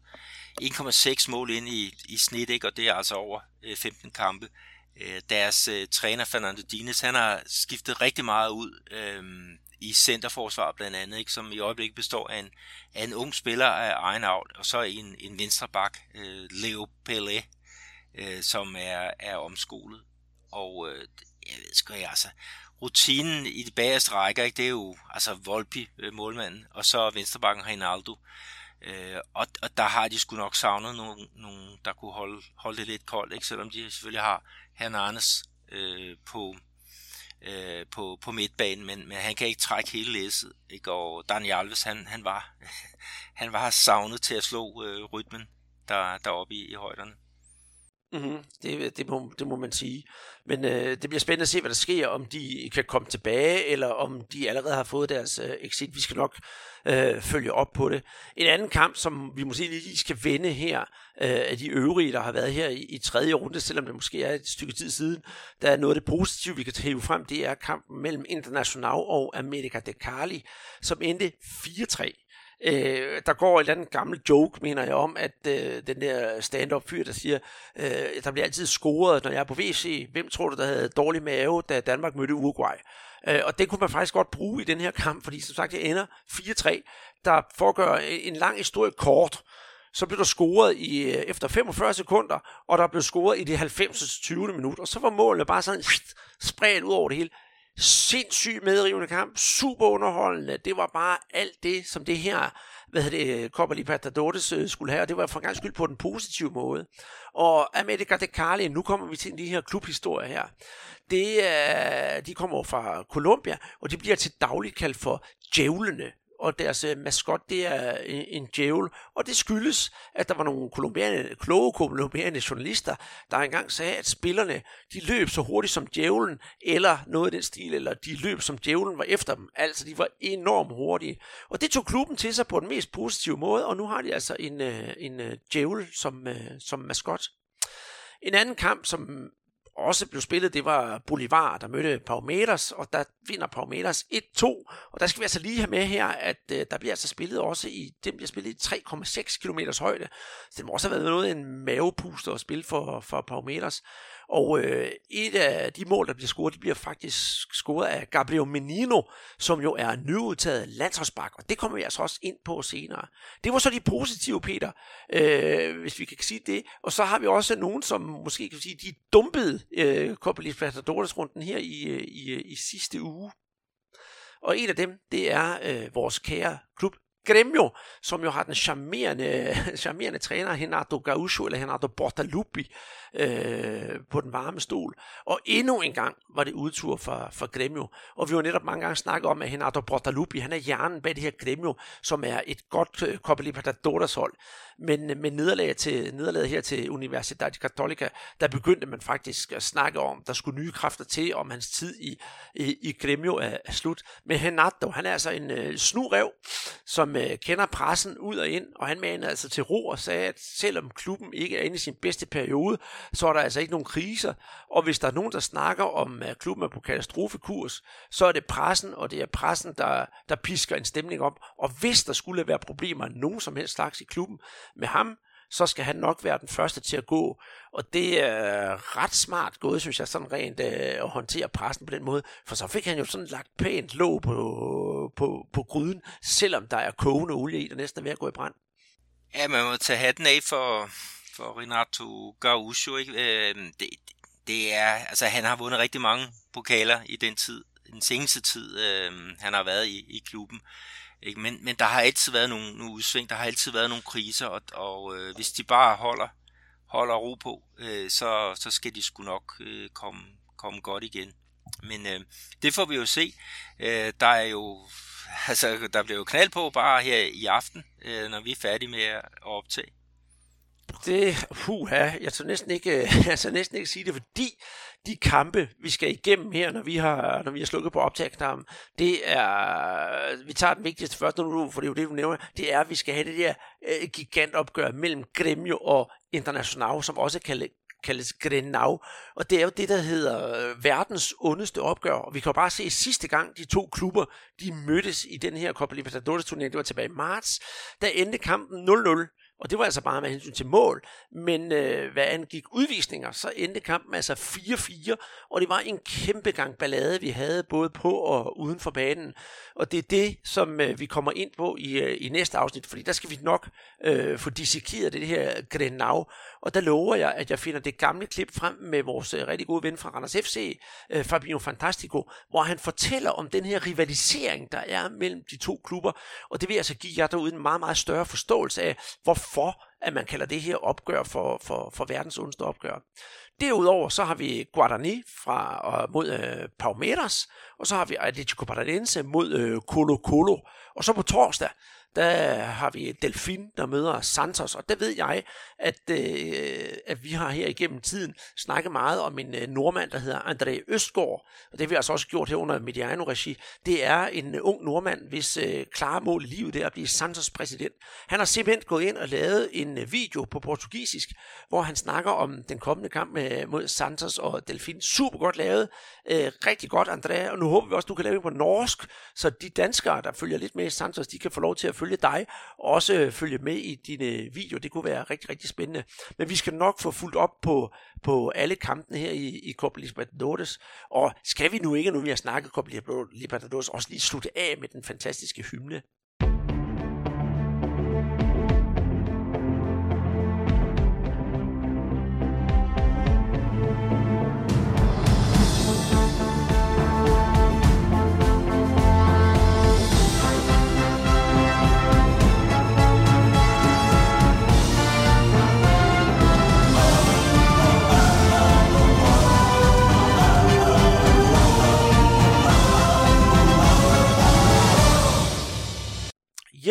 1,6 mål ind i, i snit, ikke, og det er altså over øh, 15 kampe. Øh, Øh, deres øh, træner Fernando Dines, han har skiftet rigtig meget ud øh, i centerforsvar blandt andet, ikke, som i øjeblikket består af en, af en ung spiller af egen avl, og så en, en venstre bak, øh, Leo Pelé, øh, som er, er omskolet. Og øh, jeg ved sgu ikke, altså, rutinen i de bagerste rækker, ikke, det er jo altså Volpi, øh, målmanden, og så venstrebakken Reinaldo. Øh, Øh, og, og der har de sgu nok savnet nogen, nogen der kunne holde, holde det lidt koldt, ikke? selvom de selvfølgelig har Hernandez øh, på, øh, på, på midtbanen, men, men han kan ikke trække hele læsset. Ikke? Og Daniel Alves, han, han, var, han var savnet til at slå øh, rytmen der, deroppe i, i højderne. Mm-hmm. Det, det, må, det må man sige. Men øh, det bliver spændende at se, hvad der sker, om de kan komme tilbage, eller om de allerede har fået deres øh, exit. Vi skal nok øh, følge op på det. En anden kamp, som vi måske lige skal vende her, øh, af de øvrige, der har været her i, i tredje runde, selvom det måske er et stykke tid siden, der er noget af det positive, vi kan tage frem, det er kampen mellem International og America de Cali, som endte 4-3. Øh, der går et eller andet gammel joke, mener jeg, om, at øh, den der stand-up fyr, der siger, øh, der bliver altid scoret, når jeg er på WC. Hvem tror du, der havde dårlig mave, da Danmark mødte Uruguay? Øh, og det kunne man faktisk godt bruge i den her kamp, fordi som sagt, det ender 4-3, der foregår en lang historie kort. Så blev der scoret i, øh, efter 45 sekunder, og der blev scoret i det 90. 20. minut, og så var målene bare sådan spredt ud over det hele sindssygt medrivende kamp, super underholdende. Det var bare alt det, som det her, hvad hedder det, Copa Libertadores øh, skulle have, og det var for en gang skyld på den positive måde. Og America de Cali, nu kommer vi til de her klubhistorier her. Det, er, de kommer fra Colombia, og de bliver til dagligt kaldt for djævlene og deres øh, maskot det er en, en djævel, og det skyldes, at der var nogle kolumbiane, kloge kolumbiane journalister, der engang sagde, at spillerne de løb så hurtigt som djævlen, eller noget af den stil, eller de løb som djævlen var efter dem, altså de var enormt hurtige. Og det tog klubben til sig på den mest positive måde, og nu har de altså en, øh, en øh, djævel som, øh, som maskot. En anden kamp, som også blev spillet, det var Bolivar, der mødte Palmeiras, og der vinder Palmeiras 1-2. Og der skal vi altså lige have med her, at øh, der bliver altså spillet også i, det bliver spillet i 3,6 km højde. Så det må også have været noget en mavepuster at spille for, for Palmeiras. Og øh, et af de mål, der bliver scoret, de bliver faktisk scoret af Gabriel Menino, som jo er nyudtaget landsholdsbak, og det kommer vi altså også ind på senere. Det var så de positive, Peter, øh, hvis vi kan sige det. Og så har vi også nogen, som måske kan sige, de dumpede øh, Copa Libertadores-runden her i, øh, i, øh, i sidste uge. Og en af dem, det er øh, vores kære klub Gremio, som jo har den charmerende, charmerende træner Renato Gaucho, eller Renato Bortaluppi, øh, på den varme stol. Og endnu en gang var det udtur for, for Gremio. Og vi har netop mange gange snakket om, at Renato Bortaluppi, han er hjernen bag det her Gremio, som er et godt øh, Copa Libertadores hold. Men øh, med nederlaget, til, nederlaget her til Universidad Católica, der begyndte man faktisk at snakke om, der skulle nye kræfter til, om hans tid i, i, i Gremio er, er slut. Men Renato, han er altså en øh, snurev, som uh, kender pressen ud og ind, og han manede altså til ro og sagde, at selvom klubben ikke er inde i sin bedste periode, så er der altså ikke nogen kriser. Og hvis der er nogen, der snakker om, at klubben er på katastrofekurs, så er det pressen, og det er pressen, der, der pisker en stemning op. Og hvis der skulle være problemer af nogen som helst slags i klubben med ham, så skal han nok være den første til at gå. Og det er ret smart gået, synes jeg, sådan rent øh, at håndtere pressen på den måde. For så fik han jo sådan lagt pænt låg på, på, på gryden, selvom der er kogende olie i, der næsten er ved at gå i brand. Ja, man må tage hatten af for, for Renato Gaucho. Ikke? Øh, det, det er, altså, han har vundet rigtig mange pokaler i den tid, den seneste tid, øh, han har været i, i klubben. Ikke? Men, men der har altid været nogle, nogle udsving, der har altid været nogle kriser, og, og øh, hvis de bare holder, holder ro på, øh, så, så skal de sgu nok øh, komme, komme godt igen. Men øh, det får vi jo se. Øh, der er jo altså, der bliver jo knald på bare her i aften, øh, når vi er færdige med at optage. Det, puha, jeg tør næsten ikke, jeg tør næsten ikke sige det, fordi de kampe, vi skal igennem her, når vi har, når vi har slukket på optagknappen, det er, vi tager den vigtigste først nu, for det er jo det, du nævner, det er, at vi skal have det der øh, gigantopgør mellem Gremio og International, som også kaldes kaldes Grenau, og det er jo det, der hedder øh, verdens ondeste opgør, og vi kan jo bare se, at sidste gang de to klubber, de mødtes i den her Copa Libertadores turnering, det var tilbage i marts, der endte kampen 0-0, og det var altså bare med hensyn til mål. Men øh, hvad angik udvisninger, så endte kampen altså 4-4, og det var en kæmpe gang ballade, vi havde både på og uden for banen. Og det er det, som øh, vi kommer ind på i, øh, i næste afsnit, fordi der skal vi nok øh, få dissekeret det her Grenau. Og der lover jeg, at jeg finder det gamle klip frem med vores øh, rigtig gode ven fra Randers FC, øh, Fabio Fantastico, hvor han fortæller om den her rivalisering, der er mellem de to klubber. Og det vil altså give jer derude en meget, meget større forståelse af, hvor hvorfor at man kalder det her opgør for, for, for verdens ondeste opgør. Derudover så har vi Guarani fra, mod øh, Palmeiras, og så har vi Atletico Paranaense mod øh, Colo Colo. Og så på torsdag, der har vi Delfin, der møder Santos, og der ved jeg, at, øh, at vi har her igennem tiden snakket meget om en øh, nordmand, der hedder André Østgaard, og det har vi altså også gjort her under Mediano-regi. Det er en øh, ung nordmand, hvis øh, klare mål i livet er at blive Santos præsident. Han har simpelthen gået ind og lavet en øh, video på portugisisk, hvor han snakker om den kommende kamp øh, mod Santos og Delfin. Super godt lavet, øh, rigtig godt André, og nu håber vi også, at du kan lave det på norsk, så de danskere, der følger lidt med i Santos, de kan få lov til at følge dig, og også øh, følge med i dine øh, videoer. Det kunne være rigtig, rigtig spændende. Men vi skal nok få fuldt op på, på alle kampene her i, i Copa Libertadores. Og skal vi nu ikke, nu vi har snakket Copa Libertadores, også lige slutte af med den fantastiske hymne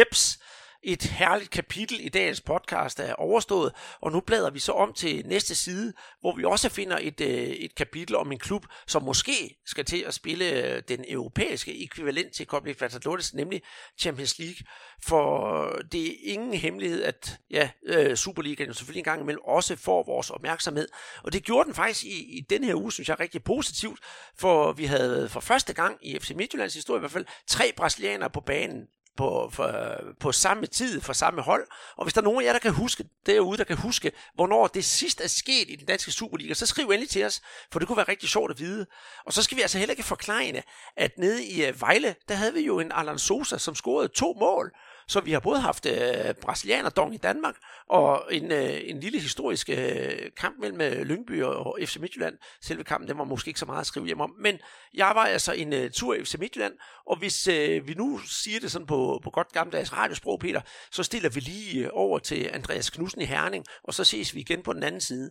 Jeps, et herligt kapitel i dagens podcast er overstået, og nu bladrer vi så om til næste side, hvor vi også finder et, øh, et kapitel om en klub, som måske skal til at spille øh, den europæiske ekvivalent til Copa Libertadores, nemlig Champions League. For det er ingen hemmelighed, at ja, øh, Superligaen jo selvfølgelig en gang imellem også får vores opmærksomhed. Og det gjorde den faktisk i, i den her uge, synes jeg, rigtig positivt, for vi havde for første gang i FC Midtjyllands historie i hvert fald tre brasilianere på banen på, for, på samme tid for samme hold. Og hvis der er nogen af jer, der kan huske derude, der kan huske, hvornår det sidst er sket i den danske Superliga, så skriv endelig til os, for det kunne være rigtig sjovt at vide. Og så skal vi altså heller ikke forklare, at nede i øh, Vejle, der havde vi jo en Alan Sosa, som scorede to mål. Så vi har både haft øh, brasilianerdong i Danmark, og en, øh, en lille historisk øh, kamp mellem øh, Lyngby og FC Midtjylland. Selve kampen, den var måske ikke så meget at skrive hjem om. Men jeg var altså en øh, tur i FC Midtjylland, og hvis øh, vi nu siger det sådan på, på godt gammeldags radiosprog, Peter, så stiller vi lige øh, over til Andreas Knudsen i Herning, og så ses vi igen på den anden side.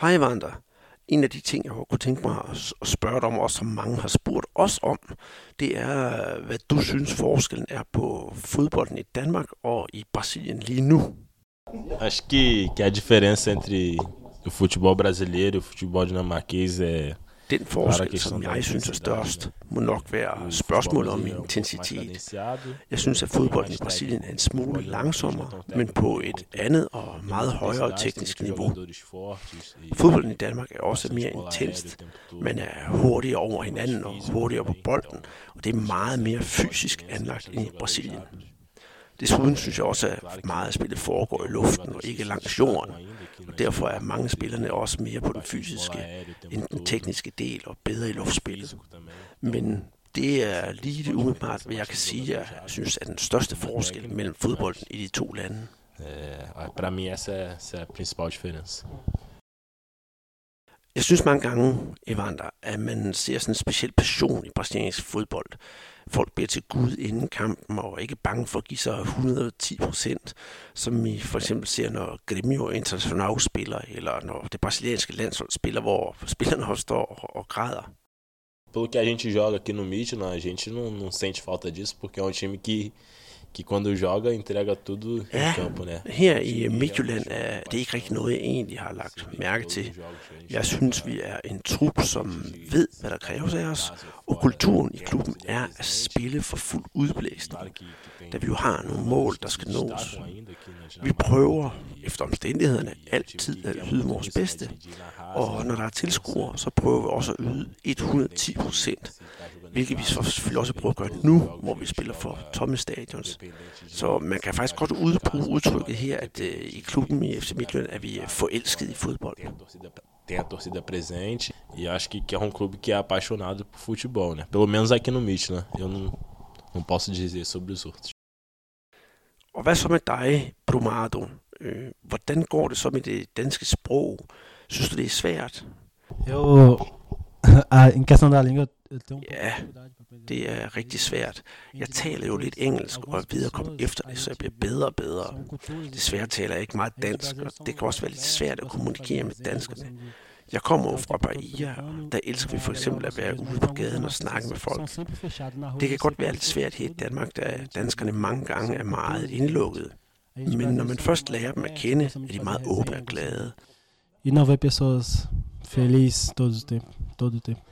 Hej Vandre. En af de ting, jeg kunne tænke mig at spørge dig om, og som mange har spurgt os om, det er, hvad du synes forskellen er på fodbolden i Danmark og i Brasilien lige nu. Acho que, que a diferença entre o futebol brasileiro e o futebol dinamarquês é den forskel, som jeg synes er størst, må nok være spørgsmålet om intensitet. Jeg synes, at fodbolden i Brasilien er en smule langsommere, men på et andet og meget højere teknisk niveau. Fodbolden i Danmark er også mere intenst. Man er hurtigere over hinanden og hurtigere på bolden, og det er meget mere fysisk anlagt end i Brasilien. Desuden synes jeg også, at meget af spillet foregår i luften og ikke langs jorden, og derfor er mange spillerne også mere på den fysiske end den tekniske del og bedre i luftspillet. Men det er lige det umiddelbart, hvad jeg kan sige, jeg synes er den største forskel mellem fodbolden i de to lande. Para mim essa é, a principal diferença. Jeg synes mange gange, Evander, at man ser sådan en speciel passion i brasiliansk fodbold. Folk bliver til Gud inden kampen og er ikke bange for at give sig 110 procent, som vi for eksempel ser, når Grêmio International spiller, eller når det brasilianske landshold spiller, hvor spillerne også står og, og græder. Pelo que a gente joga aqui no Midland, a gente não, não sente falta disso, porque é um time que que quando joga entrega tudo ja, i campo, né? her i Midtjylland er det ikke rigtig noget, jeg egentlig har lagt mærke til. Jeg synes, vi er en trup, som ved, hvad der kræves af os, og kulturen i klubben er at spille for fuld udblæsning, da vi jo har nogle mål, der skal nås. Vi prøver efter omstændighederne altid at yde vores bedste, og når der er tilskuere, så prøver vi også at yde 110 procent hvilket vi så selvfølgelig også prøver at gøre nu, hvor vi spiller for tomme stadions. Så man kan faktisk godt udbruge udtrykket her, at uh, i klubben i FC Midtjylland er vi forelsket i fodbold. Tem a torcida presente e acho que, que é um clube que é apaixonado por futebol, né? Pelo menos aqui no Midtjylland. Eu não, não posso dizer sobre os outros. Og hvad så med dig, Brumado? Øh, hvordan går det så med det danske sprog? Synes du, det er svært? Eu, a, em questão da língua, pouco Ja, det er rigtig svært. Jeg taler jo lidt engelsk og er ved at komme efter det, så jeg bliver bedre og bedre. Desværre taler jeg ikke meget dansk, og det kan også være lidt svært at kommunikere med danskerne. Jeg kommer jo fra Bahia, og der elsker vi for eksempel at være ude på gaden og snakke med folk. Det kan godt være lidt svært her i Danmark, da danskerne mange gange er meget indlukkede. Men når man først lærer dem at kende, er de meget åbne og glade. E não ver pessoas felizes todo o tempo, todo o tempo.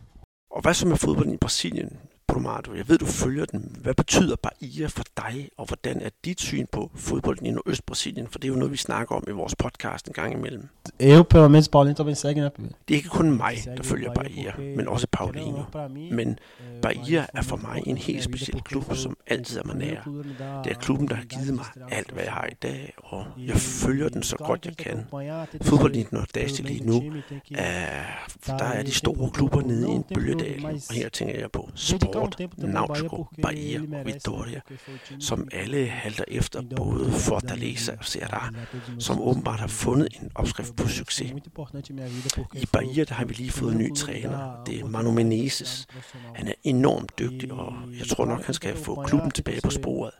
Og hvad så med fodbold i Brasilien, Brumado? Jeg ved, du følger den. Hvad betyder Bahia for dig, og hvordan er dit syn på fodbolden i Nordøst-Brasilien? For det er jo noget, vi snakker om i vores podcast en gang imellem. Eu, pelo menos, Paulinho também segue, né? Det er ikke kun mig, der følger Bahia, men også Paulinho. Men Bahia er for mig en helt speciel klub, som altid er mig nær. Det er klubben, der har givet mig alt, hvad jeg har i dag, og jeg følger den så godt jeg kan. Fodbolden i den nordøstlige lige nu, er, der er de store klubber nede i en bølgedal, og her tænker jeg på Sport, Náutico, Bahia og Vitória, som alle halter efter både Fortaleza og Ceará, som åbenbart har fundet en opskrift på succes. I Bahia der har vi lige fået en ny træner, det er Manu Menezes. Han er enormt dygtig, og jeg tror nok, han skal få klubben klubben tilbage på sporet.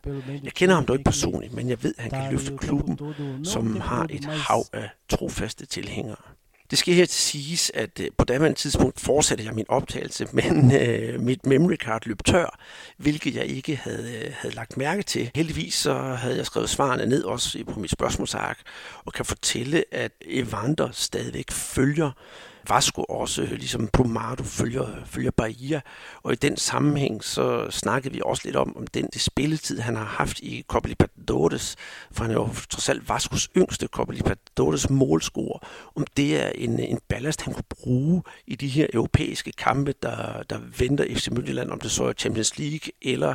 Jeg kender ham dog ikke personligt, men jeg ved, at han kan løfte klubben, som har et hav af trofaste tilhængere. Det skal her til siges, at øh, på daværende tidspunkt fortsatte jeg min optagelse, men øh, mit memory card løb tør, hvilket jeg ikke havde, øh, havde lagt mærke til. Heldigvis så havde jeg skrevet svarene ned også på mit spørgsmålsark, og kan fortælle, at Evander stadigvæk følger Vasco også, øh, ligesom Pomado følger, følger Bahia. Og i den sammenhæng, så snakkede vi også lidt om, om den det spilletid, han har haft i Copa Libertadores, for han er jo trods alt Vascos yngste Copa Libertadores målscorer, om det er en, en ballast, han kunne bruge i de her europæiske kampe, der, der venter FC Midtjylland, om det så er Champions League eller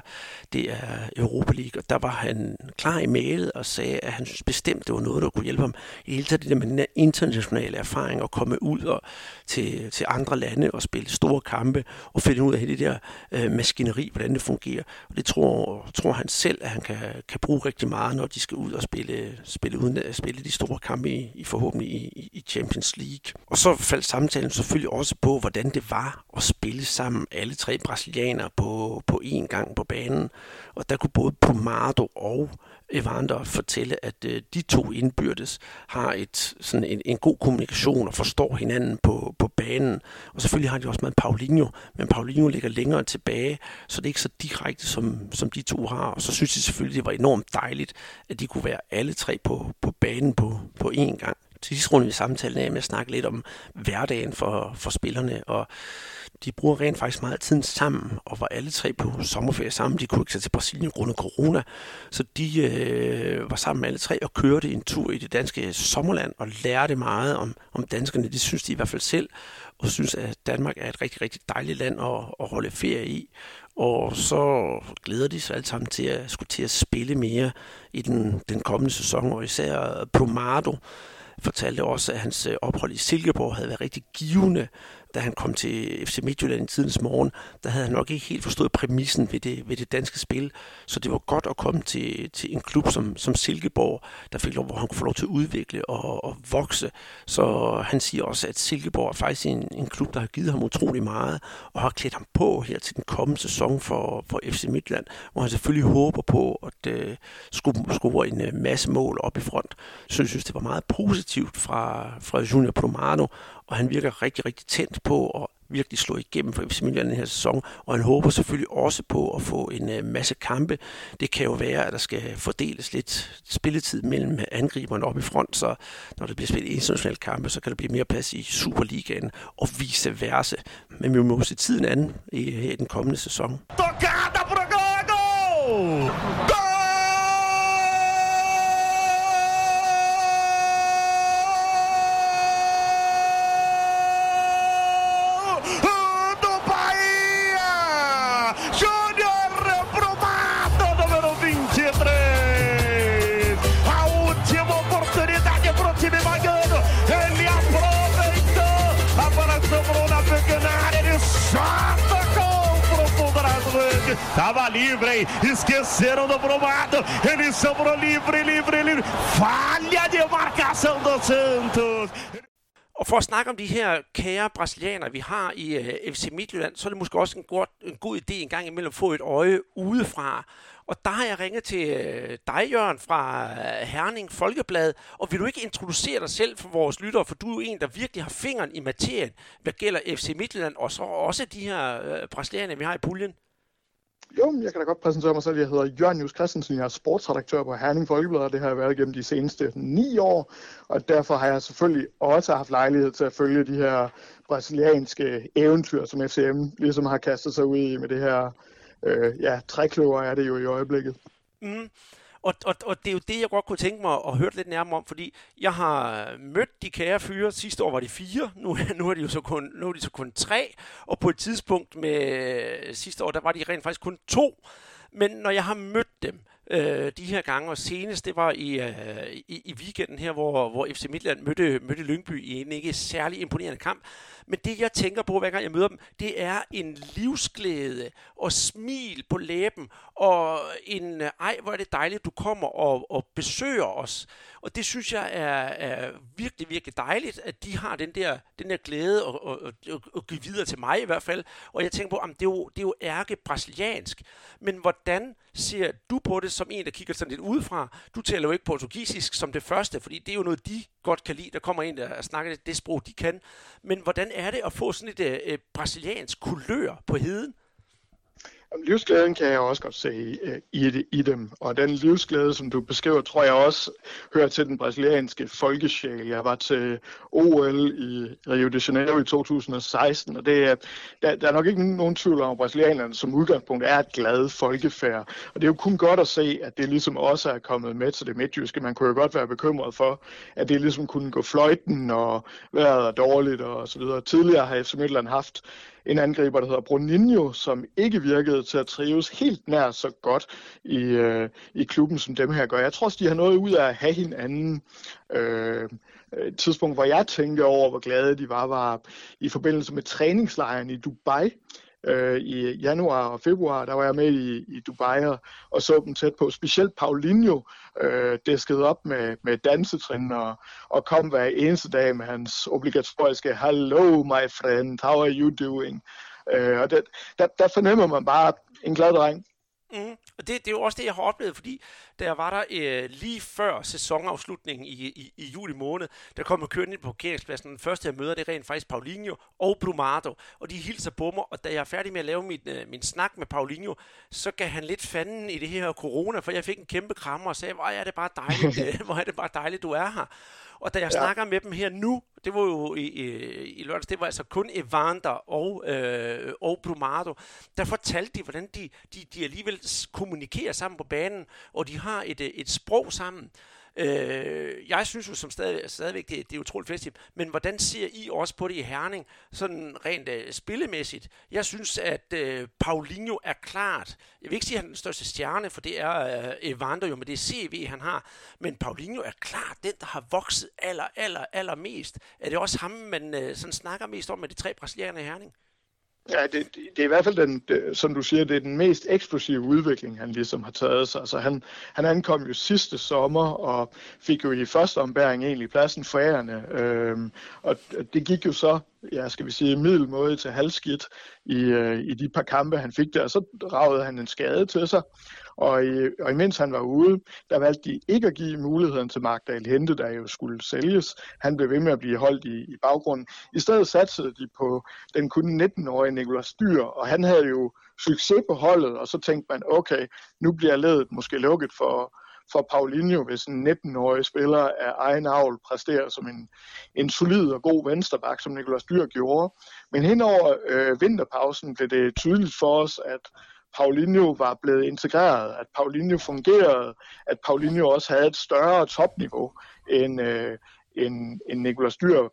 det er Europa League. Og der var han klar i mailet og sagde, at han synes bestemt, det var noget, der kunne hjælpe ham i hele taget det der med den internationale erfaring og komme ud og til, til andre lande og spille store kampe og finde ud af det der øh, maskineri, hvordan det fungerer. Og det tror, tror han selv, at han kan, kan bruge rigtig meget, når de skal ud og spille, spille, uden at spille de store kampe i, i forhåbentlig i, i Champions League. Og så faldt samtalen selvfølgelig også på, hvordan det var at spille sammen alle tre brasilianere på, på én gang på banen. Og der kunne både Pomado og Evander fortælle, at øh, de to indbyrdes har et, sådan en, en god kommunikation og forstår hinanden på, på banen. Og selvfølgelig har de også med Paulinho, men Paulinho ligger længere tilbage, så det er ikke så direkte, som, som de to har. Og så synes jeg selvfølgelig, det var enormt dejligt, at de kunne være alle tre på, på banen på, på én gang. Til sidst rundt vi samtalen af med at snakke lidt om hverdagen for, for spillerne, og de bruger rent faktisk meget tiden sammen, og var alle tre på sommerferie sammen. De kunne ikke tage til Brasilien grundet corona, så de øh, var sammen med alle tre og kørte en tur i det danske sommerland og lærte meget om, om danskerne. Det synes de i hvert fald selv, og synes, at Danmark er et rigtig, rigtig dejligt land at, at holde ferie i. Og så glæder de sig alle sammen til at skulle til at spille mere i den, den kommende sæson, og især Promado fortalte også, at hans øh, ophold i Silkeborg havde været rigtig givende da han kom til FC Midtjylland i tidens morgen, der havde han nok ikke helt forstået præmissen ved det, ved det danske spil. Så det var godt at komme til, til en klub som, som Silkeborg, der fik lov, hvor han kunne få lov til at udvikle og, og vokse. Så han siger også, at Silkeborg er faktisk en, en klub, der har givet ham utrolig meget, og har klædt ham på her til den kommende sæson for, for FC Midtjylland, hvor han selvfølgelig håber på at øh, uh, skulle score en uh, masse mål op i front. Så jeg synes, det var meget positivt fra, fra Junior Plomano, og han virker rigtig, rigtig tændt på at virkelig slå igennem for FC Midtjylland den her sæson, og han håber selvfølgelig også på at få en øh, masse kampe. Det kan jo være, at der skal fordeles lidt spilletid mellem angriberne op i front, så når der bliver spillet internationale kampe, så kan der blive mere plads i Superligaen og vice versa. Men vi må se tiden an i, i den kommende sæson. Tocada pro gol! Gol! Tava livre, hein? Esqueceram do Brumado. Ele sobrou livre, livre, livre. Falha de marcação do Santos. Og for at snakke om de her kære brasilianere, vi har i øh, uh, FC Midtjylland, så er det måske også en god, en god idé en gang imellem at få et øje udefra. Og der har jeg ringet til uh, dig, Jørgen, fra uh, Herning Folkeblad. Og vil du ikke introducere dig selv for vores lyttere, for du er jo en, der virkelig har fingeren i materien, hvad gælder FC Midtjylland, og så også de her uh, brasilianere, vi har i puljen. Jo, jeg kan da godt præsentere mig selv. Jeg hedder Jørgen Jus Christensen, jeg er sportsredaktør på Herning Folkeblad, og det har jeg været gennem de seneste ni år, og derfor har jeg selvfølgelig også haft lejlighed til at følge de her brasilianske eventyr, som FCM ligesom har kastet sig ud i med det her, øh, ja, trækløver er det jo i øjeblikket. Mm. Og, og, og det er jo det, jeg godt kunne tænke mig at høre lidt nærmere om, fordi jeg har mødt de kære fyre. Sidste år var de fire, nu, nu er de jo så kun, nu er de så kun tre, og på et tidspunkt med sidste år, der var de rent faktisk kun to. Men når jeg har mødt dem, øh, de her gange, og senest det var i, øh, i, i weekenden her, hvor, hvor FC Midtland mødte, mødte Lyngby i en ikke særlig imponerende kamp. Men det, jeg tænker på, hver gang jeg møder dem, det er en livsglæde og smil på læben, og en, øh, ej, hvor er det dejligt, du kommer og, og besøger os. Og det synes jeg er, er virkelig, virkelig dejligt, at de har den der, den der glæde og, og, og, og give videre til mig i hvert fald. Og jeg tænker på, at det er jo, det er jo ærke brasiliansk. Men hvordan ser du på det som en, der kigger sådan lidt udefra? Du taler jo ikke portugisisk som det første, fordi det er jo noget, de godt kan lide. Der kommer en, der snakker det, det sprog, de kan. Men hvordan er det at få sådan et øh, brasiliansk kulør på heden? Livsglæden kan jeg også godt se øh, i, i, i dem, og den livsglæde, som du beskriver, tror jeg også hører til den brasilianske folkesjæl. Jeg var til OL i Rio de Janeiro i 2016, og det er, der, der er nok ikke nogen tvivl om, at brasilianerne som udgangspunkt er et glad folkefærd. Og det er jo kun godt at se, at det ligesom også er kommet med til det midtjyske. Man kunne jo godt være bekymret for, at det ligesom kunne gå fløjten, og vejret er dårligt og så videre. Tidligere har FC Midtland haft en angriber, der hedder Bruninho, som ikke virkede til at trives helt nær så godt i, øh, i klubben, som dem her gør. Jeg tror også, de har noget ud af at have hinanden. Øh, øh et tidspunkt, hvor jeg tænkte over, hvor glade de var, var i forbindelse med træningslejren i Dubai, øh, i januar og februar, der var jeg med i, i Dubai og, og så dem tæt på. Specielt Paulinho øh, dæskede op med, med dansetrin og, og kom hver eneste dag med hans obligatoriske Hello my friend, how are you doing? Øh, og det, der, der fornemmer man bare en glad dreng. Mm. Og det, det er jo også det, jeg har oplevet, fordi da jeg var der øh, lige før sæsonafslutningen i, i, i juli måned, der kom jeg kørende ind på parkeringspladsen. Den første, jeg møder, det er rent faktisk Paulinho og Brumado, og de hilser på mig, og da jeg er færdig med at lave mit, øh, min snak med Paulinho, så gav han lidt fanden i det her corona, for jeg fik en kæmpe krammer og sagde, hvor er det bare dejligt, øh, hvor er det bare dejligt, du er her. Og da jeg ja. snakker med dem her nu, det var jo i, i, i lørdags, det var altså kun Evander og, øh, og Brumado, der fortalte de, hvordan de, de, de alligevel kommunikerer sammen på banen, og de har et, et sprog sammen. Øh, jeg synes jo som stadig, stadigvæk, det, det er utroligt festligt, men hvordan ser I også på det i Herning, sådan rent øh, spillemæssigt? Jeg synes, at øh, Paulinho er klart, jeg vil ikke sige, at han er den største stjerne, for det er øh, Evander jo med det CV, han har, men Paulinho er klart den, der har vokset aller, aller, aller mest. Er det også ham, man øh, sådan snakker mest om med de tre brasilianere i Herning? Ja, det, det er i hvert fald den, det, som du siger, det er den mest eksplosive udvikling, han ligesom har taget sig. Altså han, han ankom jo sidste sommer og fik jo i første ombæring egentlig pladsen forærende. Øhm, og det gik jo så, ja, skal vi sige, middelmåde til halvskidt i, øh, i de par kampe, han fik der. Og så ragede han en skade til sig. Og, øh, og imens han var ude, der valgte de ikke at give muligheden til Magdal Hente, der jo skulle sælges. Han blev ved med at blive holdt i, i baggrunden. I stedet satsede de på den kun 19-årige Nikolas Dyr, og han havde jo succes på holdet, og så tænkte man, okay, nu bliver ledet måske lukket for, for Paulinho, hvis en 19-årig spiller af egen avl præsterer som en, en solid og god vensterbak, som Nikolas Dyr gjorde. Men henover øh, vinterpausen blev det tydeligt for os, at Paulinho var blevet integreret, at Paulinho fungerede, at Paulinho også havde et større topniveau end, øh, end, end Nicolas Dyr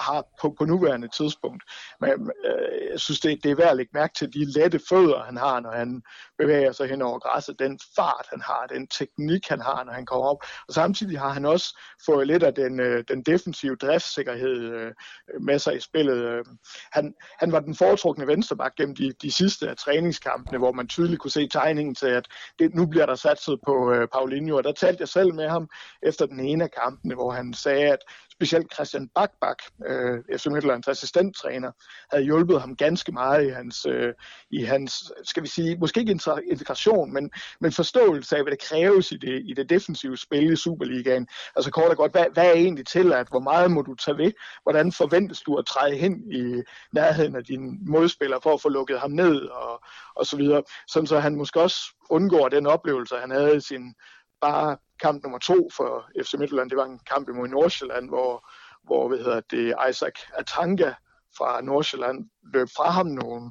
har på, på nuværende tidspunkt. Men øh, jeg synes, det, det er værd at lægge mærke til de lette fødder, han har, når han bevæger sig hen over græsset, den fart, han har, den teknik, han har, når han kommer op. Og samtidig har han også fået lidt af den, øh, den defensive driftssikkerhed øh, med sig i spillet. Øh, han, han var den foretrukne venstreback gennem de, de sidste af træningskampene, hvor man tydeligt kunne se tegningen til, at det, nu bliver der satset på øh, Paulinho. Og der talte jeg selv med ham efter den ene af kampene, hvor han sagde, at specielt Christian Bakbak, øh, FC Midtjyllands assistenttræner, havde hjulpet ham ganske meget i hans, øh, i hans skal vi sige, måske ikke integration, men, men forståelse af, hvad det kræves i det, i det defensive spil i Superligaen. Altså kort og godt, hvad, hvad er egentlig til, at hvor meget må du tage ved? Hvordan forventes du at træde hen i nærheden af dine modspillere for at få lukket ham ned og, og så videre? Sådan så han måske også undgår den oplevelse, han havde i sin bare kamp nummer to for FC Midtjylland, det var en kamp imod Nordsjælland, hvor, hvor hvad hedder det, Isaac Atanga fra Nordsjælland løb fra ham nogle,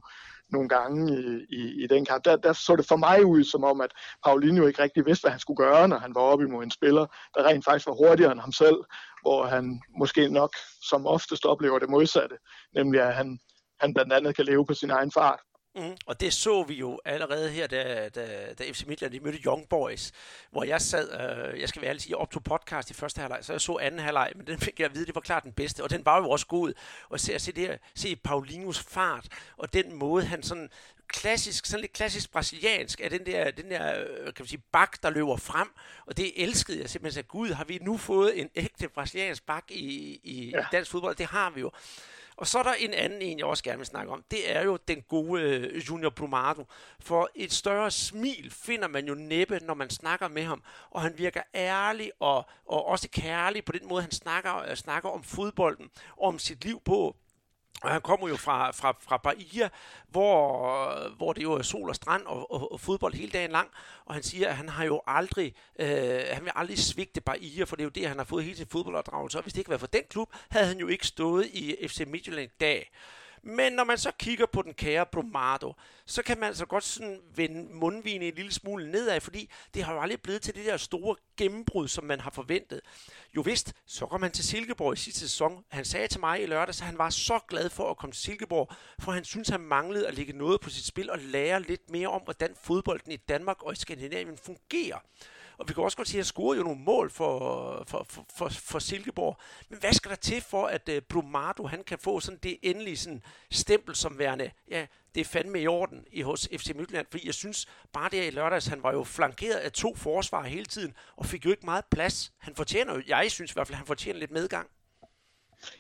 nogle gange i, i, i den kamp. Der, der så det for mig ud som om, at Paulinho ikke rigtig vidste, hvad han skulle gøre, når han var oppe imod en spiller, der rent faktisk var hurtigere end ham selv, hvor han måske nok som oftest oplever det modsatte, nemlig at han, han blandt andet kan leve på sin egen fart. Mm. Og det så vi jo allerede her, da, da, da FC Midtjylland de mødte Young Boys, hvor jeg sad, øh, jeg skal være ærlig sige, op to podcast i første halvleg, så jeg så anden halvleg, men den fik jeg at vide, det var klart den bedste, og den var jo også god. Og se, se, det her, se Paulinos fart, og den måde, han sådan klassisk, sådan lidt klassisk brasiliansk, af den der, den der øh, kan man sige, bak, der løber frem, og det elskede jeg simpelthen. Så, Gud, har vi nu fået en ægte brasiliansk bak i, i, ja. i dansk fodbold? Det har vi jo. Og så er der en anden en, jeg også gerne vil snakke om. Det er jo den gode øh, Junior Brumado. For et større smil finder man jo næppe, når man snakker med ham. Og han virker ærlig og, og også kærlig på den måde, han snakker, øh, snakker om fodbolden og om sit liv på og han kommer jo fra, fra, fra Bahia, hvor, hvor det jo er sol og strand og, og, og fodbold hele dagen lang. Og han siger, at han har jo aldrig, øh, han vil aldrig svigte Bahia, for det er jo det, han har fået hele sin fodboldopdragelse. Og hvis det ikke var for den klub, havde han jo ikke stået i FC Midtjylland i dag. Men når man så kigger på den kære Brumado, så kan man altså godt sådan vende mundvinen en lille smule nedad, fordi det har jo aldrig blevet til det der store gennembrud, som man har forventet. Jo vist, så kom han til Silkeborg i sidste sæson. Han sagde til mig i lørdag, at han var så glad for at komme til Silkeborg, for han synes, han manglede at lægge noget på sit spil og lære lidt mere om, hvordan fodbolden i Danmark og i Skandinavien fungerer. Og vi kan også godt sige, at han scorede jo nogle mål for, for, for, for, for Silkeborg. Men hvad skal der til for, at øh, uh, Brumado han kan få sådan det endelige sådan, stempel som værende, ja, det er fandme i orden i hos FC Midtjylland, fordi jeg synes bare der i lørdags, han var jo flankeret af to forsvar hele tiden, og fik jo ikke meget plads. Han fortjener jo, jeg synes i hvert fald, han fortjener lidt medgang.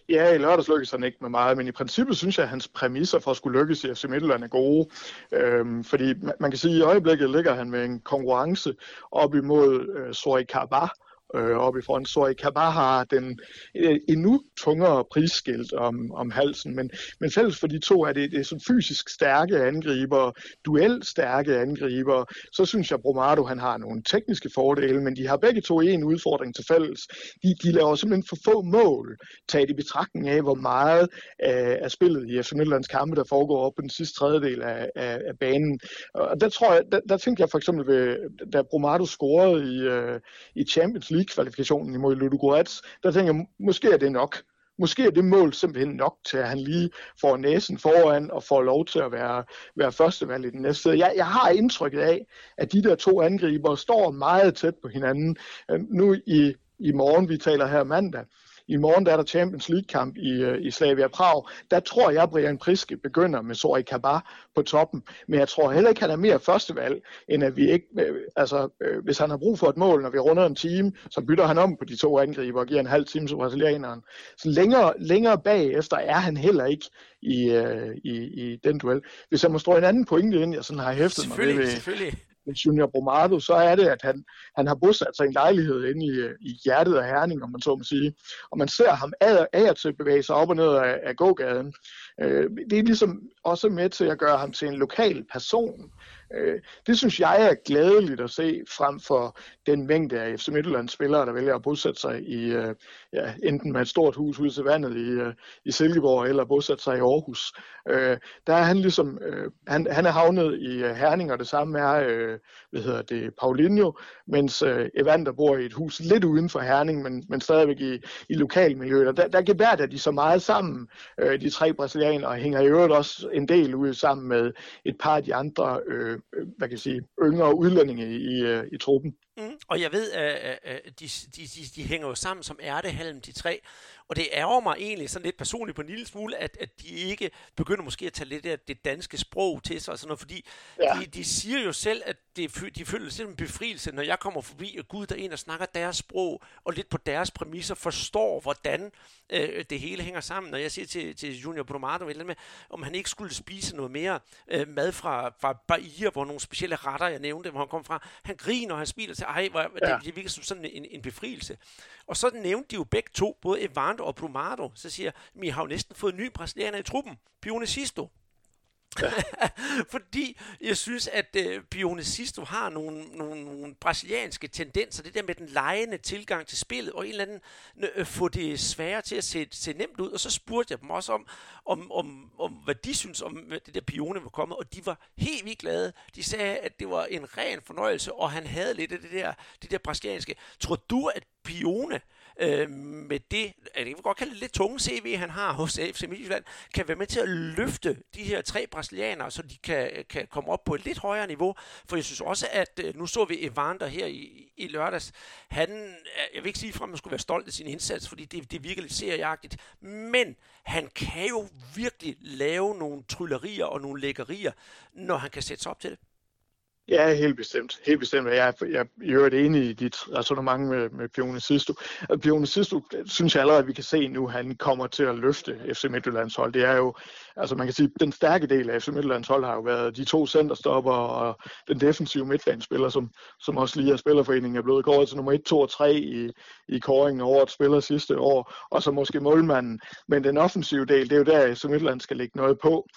Ja, i lørdags lykkedes han ikke med meget, men i princippet synes jeg, at hans præmisser for at skulle lykkes i FC Midtjylland er gode. Øhm, fordi man kan sige, at i øjeblikket ligger han med en konkurrence op imod øh, Sori Kaba, øh, oppe i front. Så bare har den øh, endnu tungere prisskilt om, om halsen, men, men fælles for de to er det, det er sådan fysisk stærke angriber, duelstærke angriber. Så synes jeg, Bromado han har nogle tekniske fordele, men de har begge to en udfordring til fælles. De, de laver simpelthen for få mål, taget i betragtning af, hvor meget øh, af spillet i FC Midtlands kampe, der foregår op på den sidste tredjedel af, af, af banen. Og der tror jeg, der, der tænkte jeg for eksempel, ved, da Bromado scorede i, øh, i Champions League, League-kvalifikationen imod Ludogorets, der tænker jeg, måske er det nok. Måske er det mål simpelthen nok til, at han lige får næsen foran og får lov til at være, være førstevalg i den næste. Jeg, jeg har indtrykket af, at de der to angriber står meget tæt på hinanden. Øhm, nu i, i morgen, vi taler her mandag, i morgen der er der Champions League-kamp i, øh, i Slavia Prag. Der tror jeg, Brian Priske begynder med Sori Kaba på toppen. Men jeg tror heller ikke, han er mere førstevalg, end at vi ikke... Øh, altså, øh, hvis han har brug for et mål, når vi runder en time, så bytter han om på de to angriber og giver en halv time til brasilianeren. Så længere, længere bagefter er han heller ikke i, i, i den duel. Hvis jeg må stå en anden pointe ind, jeg sådan har hæftet mig ved, selvfølgelig Junior Bromado, så er det, at han, han har bosat sig i en lejlighed inde i, i hjertet af Herning, om man så må sige. Og man ser ham af, af til bevæge sig op og ned af, af gågaden. Øh, det er ligesom også med til at gøre ham til en lokal person. Øh, det synes jeg er glædeligt at se, frem for den mængde af FC Midtjyllands spillere, der vælger at bosætte sig i, øh, ja, enten med et stort hus ude til vandet i, øh, i Silkeborg, eller bosætte sig i Aarhus. Øh, der er han ligesom, han, han er havnet i Herning, og det samme er, hvad hedder det, Paulinho, mens Evander bor i et hus lidt uden for Herning, men, men stadigvæk i, i lokalmiljøet. Og der, der at de så meget sammen, de tre brasilianere, og hænger i øvrigt også en del ud sammen med et par af de andre Øh, Øh, hvad kan jeg sige, yngre udlændinge i, i, øh, truppen. Mm. Og jeg ved, at, at de, de, de, de hænger jo sammen som ærtehalm, de tre. Og det ærger mig egentlig sådan lidt personligt på en lille smule, at, at de ikke begynder måske at tage lidt af det danske sprog til sig og sådan noget, fordi ja. de, de siger jo selv, at det, de føler sig en befrielse, når jeg kommer forbi, og Gud der er en, der snakker deres sprog, og lidt på deres præmisser forstår, hvordan øh, det hele hænger sammen. Når jeg siger til, til Junior Bromado, med, om han ikke skulle spise noget mere øh, mad fra, fra Bahia, hvor nogle specielle retter, jeg nævnte, hvor han kom fra, han griner, og han smiler til, ej, hvor, ja. det, det virker som sådan en, en befrielse. Og så nævnte de jo begge to, både Evander og Brumado, så siger jeg, I har jo næsten fået en ny brasilianer i truppen, Pione Sisto. Ja. Fordi jeg synes, at uh, Pione Sisto har nogle, nogle, nogle brasilianske tendenser. Det der med den lejende tilgang til spillet, og en eller anden uh, få det sværere til at se, se nemt ud. Og så spurgte jeg dem også om, om, om, om hvad de synes om det der Pione var kommet, og de var helt vildt glade. De sagde, at det var en ren fornøjelse, og han havde lidt af det der, det der brasilianske. Tror du, at Pione øh, med det, jeg vil godt kalde det lidt tunge CV, han har hos FC Midtjylland, kan være med til at løfte de her tre brasilianere, så de kan, kan komme op på et lidt højere niveau. For jeg synes også, at øh, nu så vi Evander her i, i lørdags. Han, øh, jeg vil ikke sige fra, at man skulle være stolt af sin indsats, fordi det, det virker lidt serieagtigt, men han kan jo virkelig lave nogle tryllerier og nogle lækkerier, når han kan sætte sig op til det. Ja, helt bestemt. Helt bestemt. Jeg jeg, jeg er jo enig i dit resonemang med, med Pione Sisto. Pione Sisto synes jeg allerede, at vi kan se nu, han kommer til at løfte FC Midtjyllands hold. Det er jo, altså man kan sige, den stærke del af FC Midtjyllands hold har jo været de to centerstopper og den defensive midtbanespiller, som, som også lige er spillerforeningen er blevet kåret til nummer 1, 2 og 3 i, i kåringen over et spiller sidste år, og så måske målmanden. Men den offensive del, det er jo der, FC Midtjylland skal lægge noget på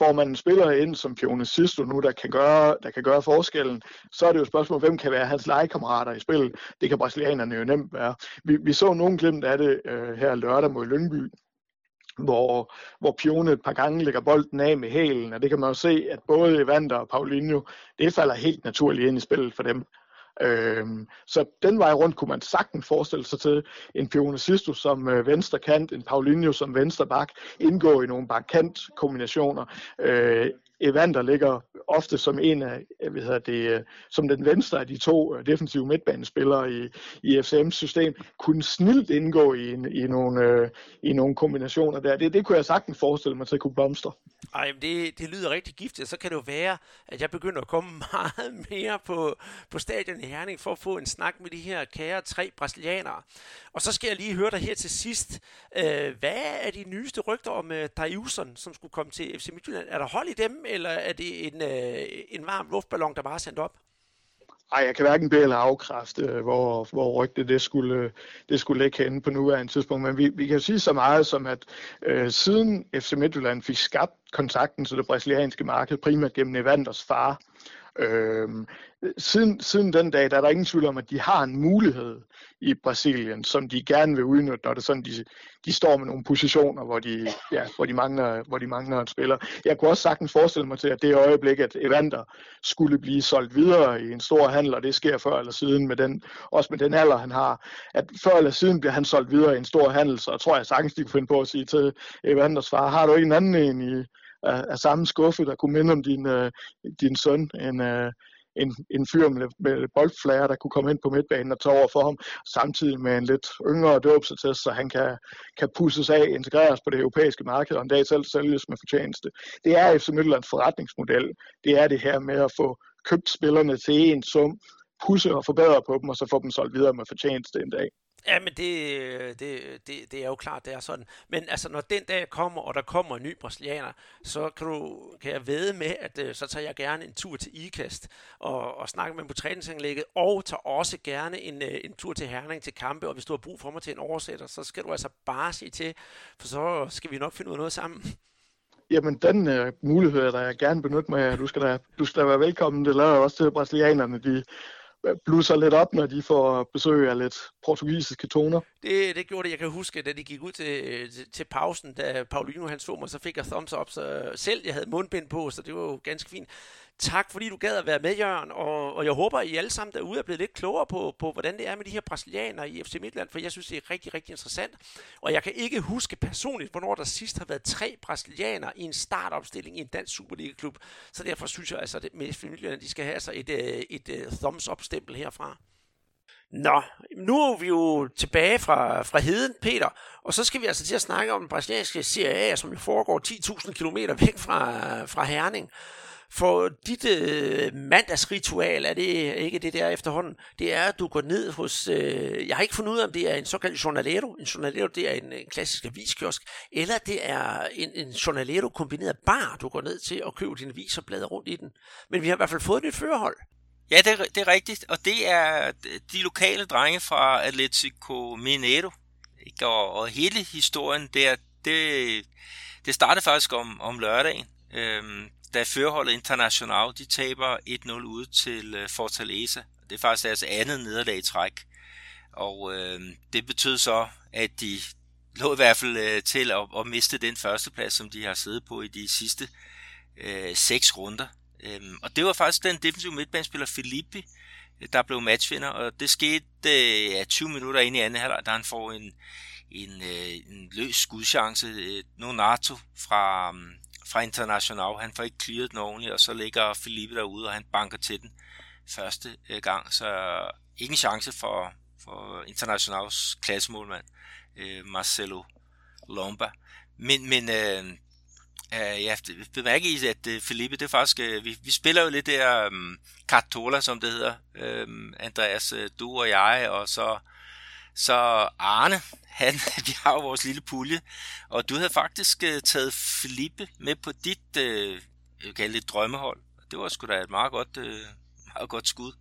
får man en spiller ind som Pione Sisto nu, der kan, gøre, der kan gøre forskellen, så er det jo et spørgsmål, hvem kan være hans legekammerater i spillet. Det kan brasilianerne jo nemt være. Vi, vi så nogen glemt af det øh, her lørdag mod Lyngby, hvor, hvor Pione et par gange lægger bolden af med hælen, og det kan man jo se, at både Evander og Paulinho, det falder helt naturligt ind i spillet for dem. Øhm, så den vej rundt kunne man sagtens forestille sig til en Fiona Sisto som øh, venstre kant, en Paulinho som venstre bak, indgå i nogle bakkant kombinationer. Øh, Evander ligger ofte som en af, øh, hvad hedder det, øh, som den venstre af de to øh, defensive midtbanespillere i, i FCM's system, kunne snilt indgå i, en, i, nogle, øh, i nogle kombinationer der. Det, det kunne jeg sagtens forestille mig til at kunne blomstre. Ej, det, det lyder rigtig giftigt. Så kan det jo være, at jeg begynder at komme meget mere på, på stadion i Herning for at få en snak med de her kære tre brasilianere. Og så skal jeg lige høre dig her til sidst. Øh, hvad er de nyeste rygter om uh, som skulle komme til FC Midtjylland? Er der hold i dem, eller er det en, øh, en varm luftballon, der bare er sendt op? Nej, jeg kan hverken bede eller afkræfte, øh, hvor, hvor rygtet det skulle, øh, det skulle ligge henne på nuværende tidspunkt. Men vi, vi kan sige så meget som, at øh, siden FC Midtjylland fik skabt kontakten til det brasilianske marked, primært gennem Evanders far, Øhm, siden, siden den dag, der er der ingen tvivl om, at de har en mulighed i Brasilien, som de gerne vil udnytte, når det sådan, de, de står med nogle positioner, hvor de, ja, hvor, de mangler, hvor de mangler en spiller. Jeg kunne også sagtens forestille mig til, at det øjeblik, at Evander skulle blive solgt videre i en stor handel, og det sker før eller siden, med den, også med den alder, han har, at før eller siden bliver han solgt videre i en stor handel, så tror jeg sagtens, de kunne finde på at sige til Evanders far, har du ikke en anden en i, af, af samme skuffe, der kunne minde om din, øh, din søn, en, øh, en, en fyr med, med boldflager, der kunne komme ind på midtbanen og tage over for ham, samtidig med en lidt yngre dåbsetest, så han kan, kan pusses af, integreres på det europæiske marked, og en dag selv sælges med fortjeneste. Det er FC Midtjyllands forretningsmodel. Det er det her med at få købt spillerne til en sum, pusse og forbedre på dem, og så få dem solgt videre med fortjeneste en dag. Ja, men det, det, det, det er jo klart, det er sådan. Men altså, når den dag kommer, og der kommer en ny brasilianer, så kan, du, kan jeg vede med, at øh, så tager jeg gerne en tur til IKAST og, og snakker med dem på træningsanlægget, og tager også gerne en, øh, en tur til Herning til kampe, og hvis du har brug for mig til en oversætter, så skal du altså bare sige til, for så skal vi nok finde ud af noget sammen. Jamen, den øh, mulighed der jeg gerne benytte mig af. Du skal da, du skal da være velkommen. Det lader også til brasilianerne. De, Øh, blusser lidt op, når de får besøg af lidt portugisiske toner. Det, det gjorde det. Jeg kan huske, da de gik ud til, til, til pausen, da Paulino han så mig, så fik jeg thumbs up. Så selv jeg havde mundbind på, så det var jo ganske fint. Tak fordi du gad at være med, Jørgen, og, og jeg håber, at I alle sammen derude er blevet lidt klogere på, på, hvordan det er med de her brasilianere i FC Midtland, for jeg synes, det er rigtig, rigtig interessant. Og jeg kan ikke huske personligt, hvornår der sidst har været tre brasilianere i en startopstilling i en dansk Superliga-klub, så derfor synes jeg altså, at med FC Midtland, de skal have altså et, øh, et, øh, et thumbs-up-stempel herfra. Nå, nu er vi jo tilbage fra, fra heden, Peter, og så skal vi altså til at snakke om den brasilianske Serie A, som jo foregår 10.000 km væk fra, fra Herning. For dit øh, mandagsritual, er det ikke det der efterhånden, det er, at du går ned hos, øh, jeg har ikke fundet ud af, om det er en såkaldt journalero. En journalero, det er en, en klassisk aviskiosk, eller det er en, en journalero kombineret bar, du går ned til og køber din avis og bladrer rundt i den. Men vi har i hvert fald fået et førerhold. Ja, det er, det er rigtigt, og det er de lokale drenge fra Atletico Mineiro. Ikke? Og, og hele historien der, det, det startede faktisk om, om lørdagen. Øhm, da førerholdet International de taber 1-0 ud til øh, Fortaleza. Det er faktisk deres andet nederlag i træk. Og øh, det betød så, at de lå i hvert fald øh, til at, at miste den første plads, som de har siddet på i de sidste øh, seks runder. Øhm, og det var faktisk den defensive midtbanespiller Filippi, der blev matchvinder, og det skete øh, ja, 20 minutter ind i anden halvleg, da han får en, en, øh, en løs skudchance. Øh, Nonato fra, fra International, han får ikke clearet den ordentligt, og så ligger Felipe derude, og han banker til den første øh, gang, så ingen chance for, for Internationals klassemålmand, øh, Marcelo Lomba. Men, men øh, øh, ja, bemærke I, at øh, Felipe, det er faktisk, øh, vi, vi spiller jo lidt der um, øh, Cartola, som det hedder, øh, Andreas, øh, du og jeg, og så, så Arne, han, vi har jo vores lille pulje, og du havde faktisk øh, taget Felipe med på dit, øh, jeg kalde det drømmehold. Det var sgu da et meget godt, øh, meget godt skud.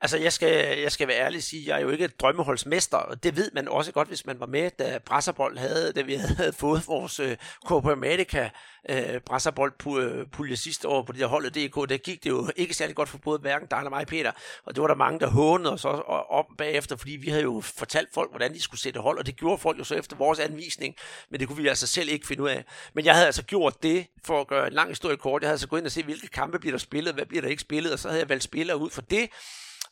Altså, jeg skal, jeg skal være ærlig og sige, jeg er jo ikke et drømmeholdsmester, og det ved man også godt, hvis man var med, da Brasserbold havde, da vi havde fået vores uh, Copa America øh, uh, Brasserbold-pulje øh, sidste år på det der holdet DK, der gik det jo ikke særlig godt for både hverken dig eller mig, Peter, og det var der mange, der hånede os også op bagefter, fordi vi havde jo fortalt folk, hvordan de skulle sætte hold, og det gjorde folk jo så efter vores anvisning, men det kunne vi altså selv ikke finde ud af. Men jeg havde altså gjort det, for at gøre en lang historie kort, jeg havde altså gået ind og se, hvilke kampe bliver der spillet, hvad bliver der ikke spillet, og så havde jeg valgt spillere ud for det,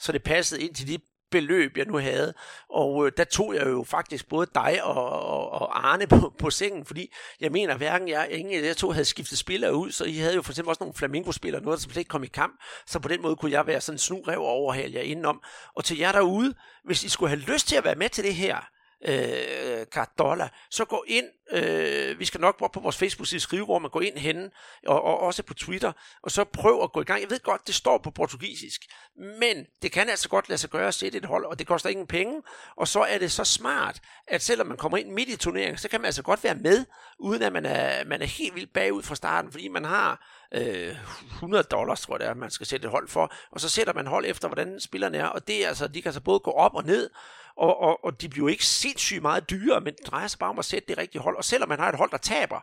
så det passede ind til de beløb, jeg nu havde. Og øh, der tog jeg jo faktisk både dig og, og, og Arne på, på sengen, fordi jeg mener, hverken jeg, ingen af jer to havde skiftet spillere ud, så I havde jo for eksempel også nogle flamingo-spillere, noget, der slet ikke kom i kamp, så på den måde kunne jeg være sådan en snurev og overhale jer indenom. Og til jer derude, hvis I skulle have lyst til at være med til det her, øh, Cardola, så gå ind, øh, vi skal nok på vores Facebook-side skrive, hvor man går ind henne, og, og også på Twitter, og så prøv at gå i gang. Jeg ved godt, det står på portugisisk, men det kan altså godt lade sig gøre at sætte et hold, og det koster ingen penge, og så er det så smart, at selvom man kommer ind midt i turneringen, så kan man altså godt være med, uden at man er, man er helt vildt bagud fra starten, fordi man har øh, 100 dollars, tror jeg det er, man skal sætte et hold for, og så sætter man hold efter, hvordan spillerne er, og det er altså, de kan altså både gå op og ned, og, og, og de bliver jo ikke sindssygt meget dyrere, men det drejer sig bare om at sætte det rigtige hold. Og selvom man har et hold, der taber,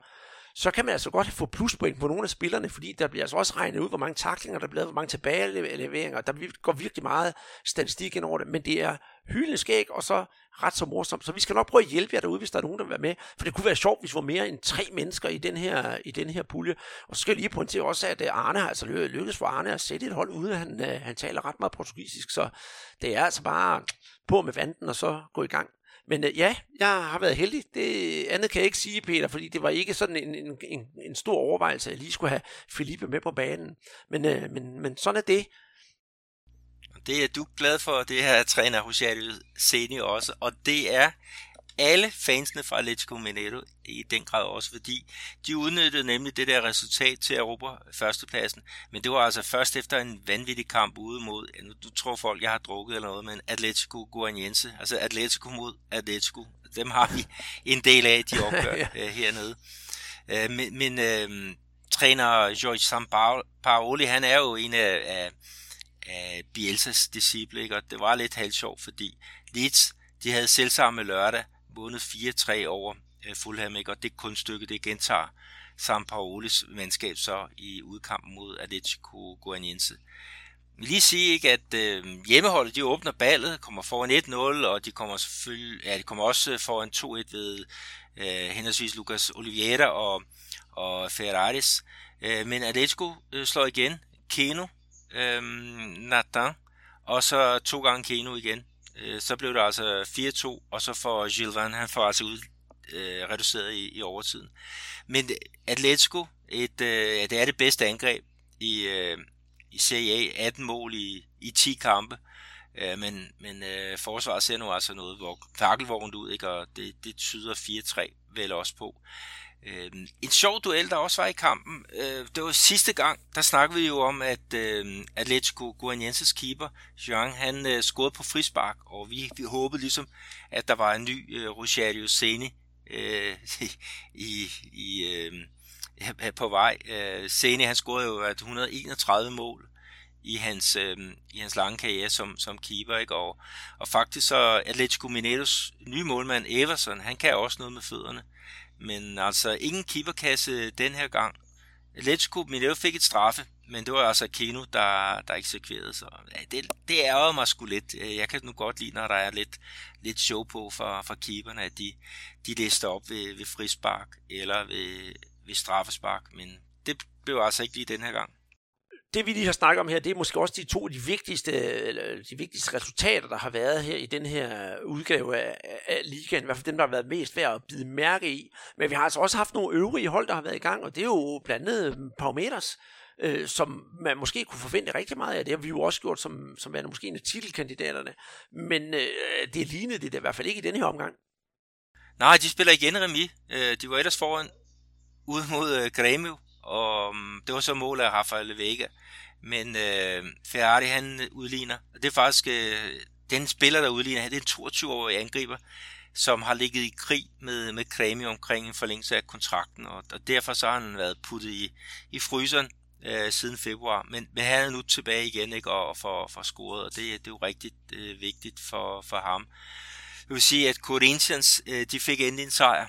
så kan man altså godt få pluspoint på nogle af spillerne, fordi der bliver altså også regnet ud, hvor mange taklinger der bliver hvor mange tilbageleveringer. Der går virkelig meget statistik ind over det, men det er hyldende skæg, og så ret så morsomt. Så vi skal nok prøve at hjælpe jer derude, hvis der er nogen, der vil være med. For det kunne være sjovt, hvis vi var mere end tre mennesker i den her, i den her pulje. Og så skal jeg lige pointere også, at øh, Arne har altså lykkedes for Arne at sætte et hold, ude. han, øh, han taler ret meget portugisisk. Så det er altså bare på med vanden, og så gå i gang. Men øh, ja, jeg har været heldig. Det andet kan jeg ikke sige, Peter, fordi det var ikke sådan en, en, en, en stor overvejelse, at jeg lige skulle have Felipe med på banen. Men, øh, men, men sådan er det. Det er du glad for, det her træner Rosario Seni også, og det er alle fansene fra Atletico Mineiro i den grad også, fordi de udnyttede nemlig det der resultat til Europa førstepladsen, men det var altså først efter en vanvittig kamp ude mod, nu du tror folk, jeg har drukket eller noget, men Atletico Guaniense, altså Atletico mod Atletico, dem har vi en del af, de opgør ja. øh, hernede. Øh, men men øh, træner George Sampaoli, han er jo en af, af, af Bielsas disciple, ikke? og det var lidt halvsjovt, fordi Leeds, de havde selvsamme lørdag vundet 4-3 over øh, Fulham, ikke? og det kunststykke, det gentager Sam Paolis mandskab så i udkampen mod Atletico Goianiense. Jeg lige sige ikke, at øh, hjemmeholdet de åbner ballet, kommer foran 1-0, og de kommer selvfølgelig, ja, de kommer også foran 2-1 ved øh, henholdsvis Lucas Oliveira og, og Ferraris. Øh, men Atletico øh, slår igen. Keno, øh, Nathan, og så to gange Keno igen. Øh, så blev det altså 4-2, og så får Gilvan, han får altså ud, øh, reduceret i, i overtiden. Men Atletico, et, øh, det er det bedste angreb i, øh, i Serie A, 18 mål i, i 10 kampe, øh, men, men øh, forsvaret ser nu altså noget fakkelvognt ud, ikke? og det, det tyder 4-3 vel også på. Øh, en sjov duel, der også var i kampen, øh, det var sidste gang, der snakkede vi jo om, at øh, Atletico Guanienses keeper, Jean, han øh, scorede på frispark, og vi, vi håbede ligesom, at der var en ny øh, Rogerio Seni øh, i, i, øh, på vej. Øh, Seni, han scorede jo 131 mål i hans, øh, i hans lange karriere som, som keeper, ikke? Og, og faktisk så Atletico Mineiros nye målmand Everson, han kan også noget med fødderne. Men altså ingen keeperkasse den her gang. Atletico Mineiro fik et straffe, men det var altså Keno, der, der eksekverede. Så ja, det, det er jo mig sgu lidt. Øh, jeg kan nu godt lide, når der er lidt, lidt show på for, for keeperne, at de, de lister op ved, ved frispark eller ved, ved straffespark. Men det blev altså ikke lige den her gang det vi lige har snakket om her, det er måske også de to de vigtigste, de vigtigste resultater, der har været her i den her udgave af, af ligaen. I hvert fald dem, der har været mest værd at bide mærke i. Men vi har altså også haft nogle øvrige hold, der har været i gang, og det er jo blandt andet mm, Paumeters, øh, som man måske kunne forvente rigtig meget af. Det har vi jo også gjort som, som værende måske en af titelkandidaterne. Men øh, det lignede det i hvert fald ikke i den her omgang. Nej, de spiller igen remi. Øh, de var ellers foran ud mod øh, Grêmio, og mm, det var så mål af Rafael Vega. Men øh, Ferrari han øh, udligner, og det er faktisk øh, den spiller, der udligner, det er en 22-årig angriber, som har ligget i krig med, med Kremi omkring en forlængelse af kontrakten, og, og derfor så har han været puttet i, i fryseren øh, siden februar, men, men han er nu tilbage igen ikke, og for, for scoret, og det, det er jo rigtig øh, vigtigt for, for ham. Jeg vil sige, at Corinthians øh, de fik endelig en sejr,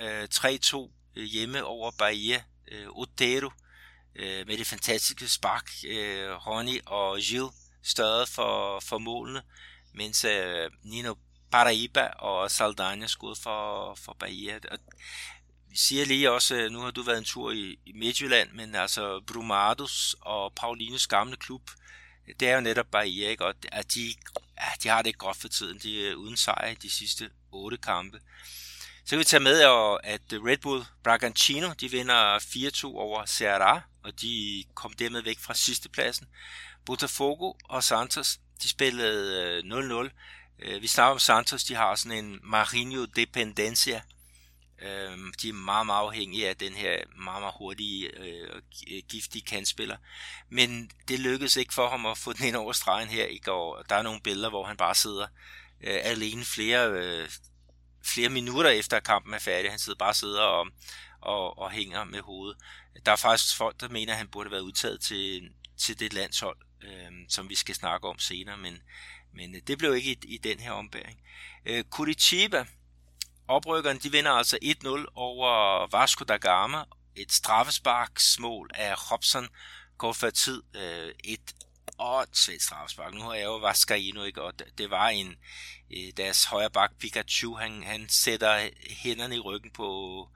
øh, 3-2 øh, hjemme over Bahia, øh, Otero, øh, med det fantastiske spark, øh, Ronny og Gilles størrede for, for målene, mens øh, Nino Paraíba og Saldana skud for, for Bahia. Og vi siger lige også, øh, nu har du været en tur i, i Midtjylland, men altså Brumados og Paulines gamle klub, det er jo netop Bahia, ikke? og at de, ja, de har det ikke godt for tiden. De er uden sejr i de sidste otte kampe. Så kan vi tage med, at Red Bull Bragantino, de vinder 4-2 over Ceará, og de kom dermed væk fra sidstepladsen. Botafogo og Santos, de spillede øh, 0-0. Øh, vi snakker om Santos, de har sådan en Marinho dependencia. Øhm, de er meget, meget afhængige af den her meget, meget hurtige, øh, og giftige kantspiller. Men det lykkedes ikke for ham at få den ind over stregen her i går. Der er nogle billeder, hvor han bare sidder alene flere, flere minutter efter at kampen er færdig. Han sidder bare sidder og, og, og hænger med hovedet. Der er faktisk folk, der mener, at han burde have været udtaget til, til det landshold, øh, som vi skal snakke om senere, men, men øh, det blev ikke i, i den her ombæring. Øh, Curitiba, oprykkerne, de vinder altså 1-0 over Vasco da Gama. Et straffesparksmål af Robson går for tid. Øh, et åndssvagt straffespark. Nu har jeg jo Vascaino, ikke? og det var en, øh, deres højre bak Pikachu, han, han sætter hænderne i ryggen på,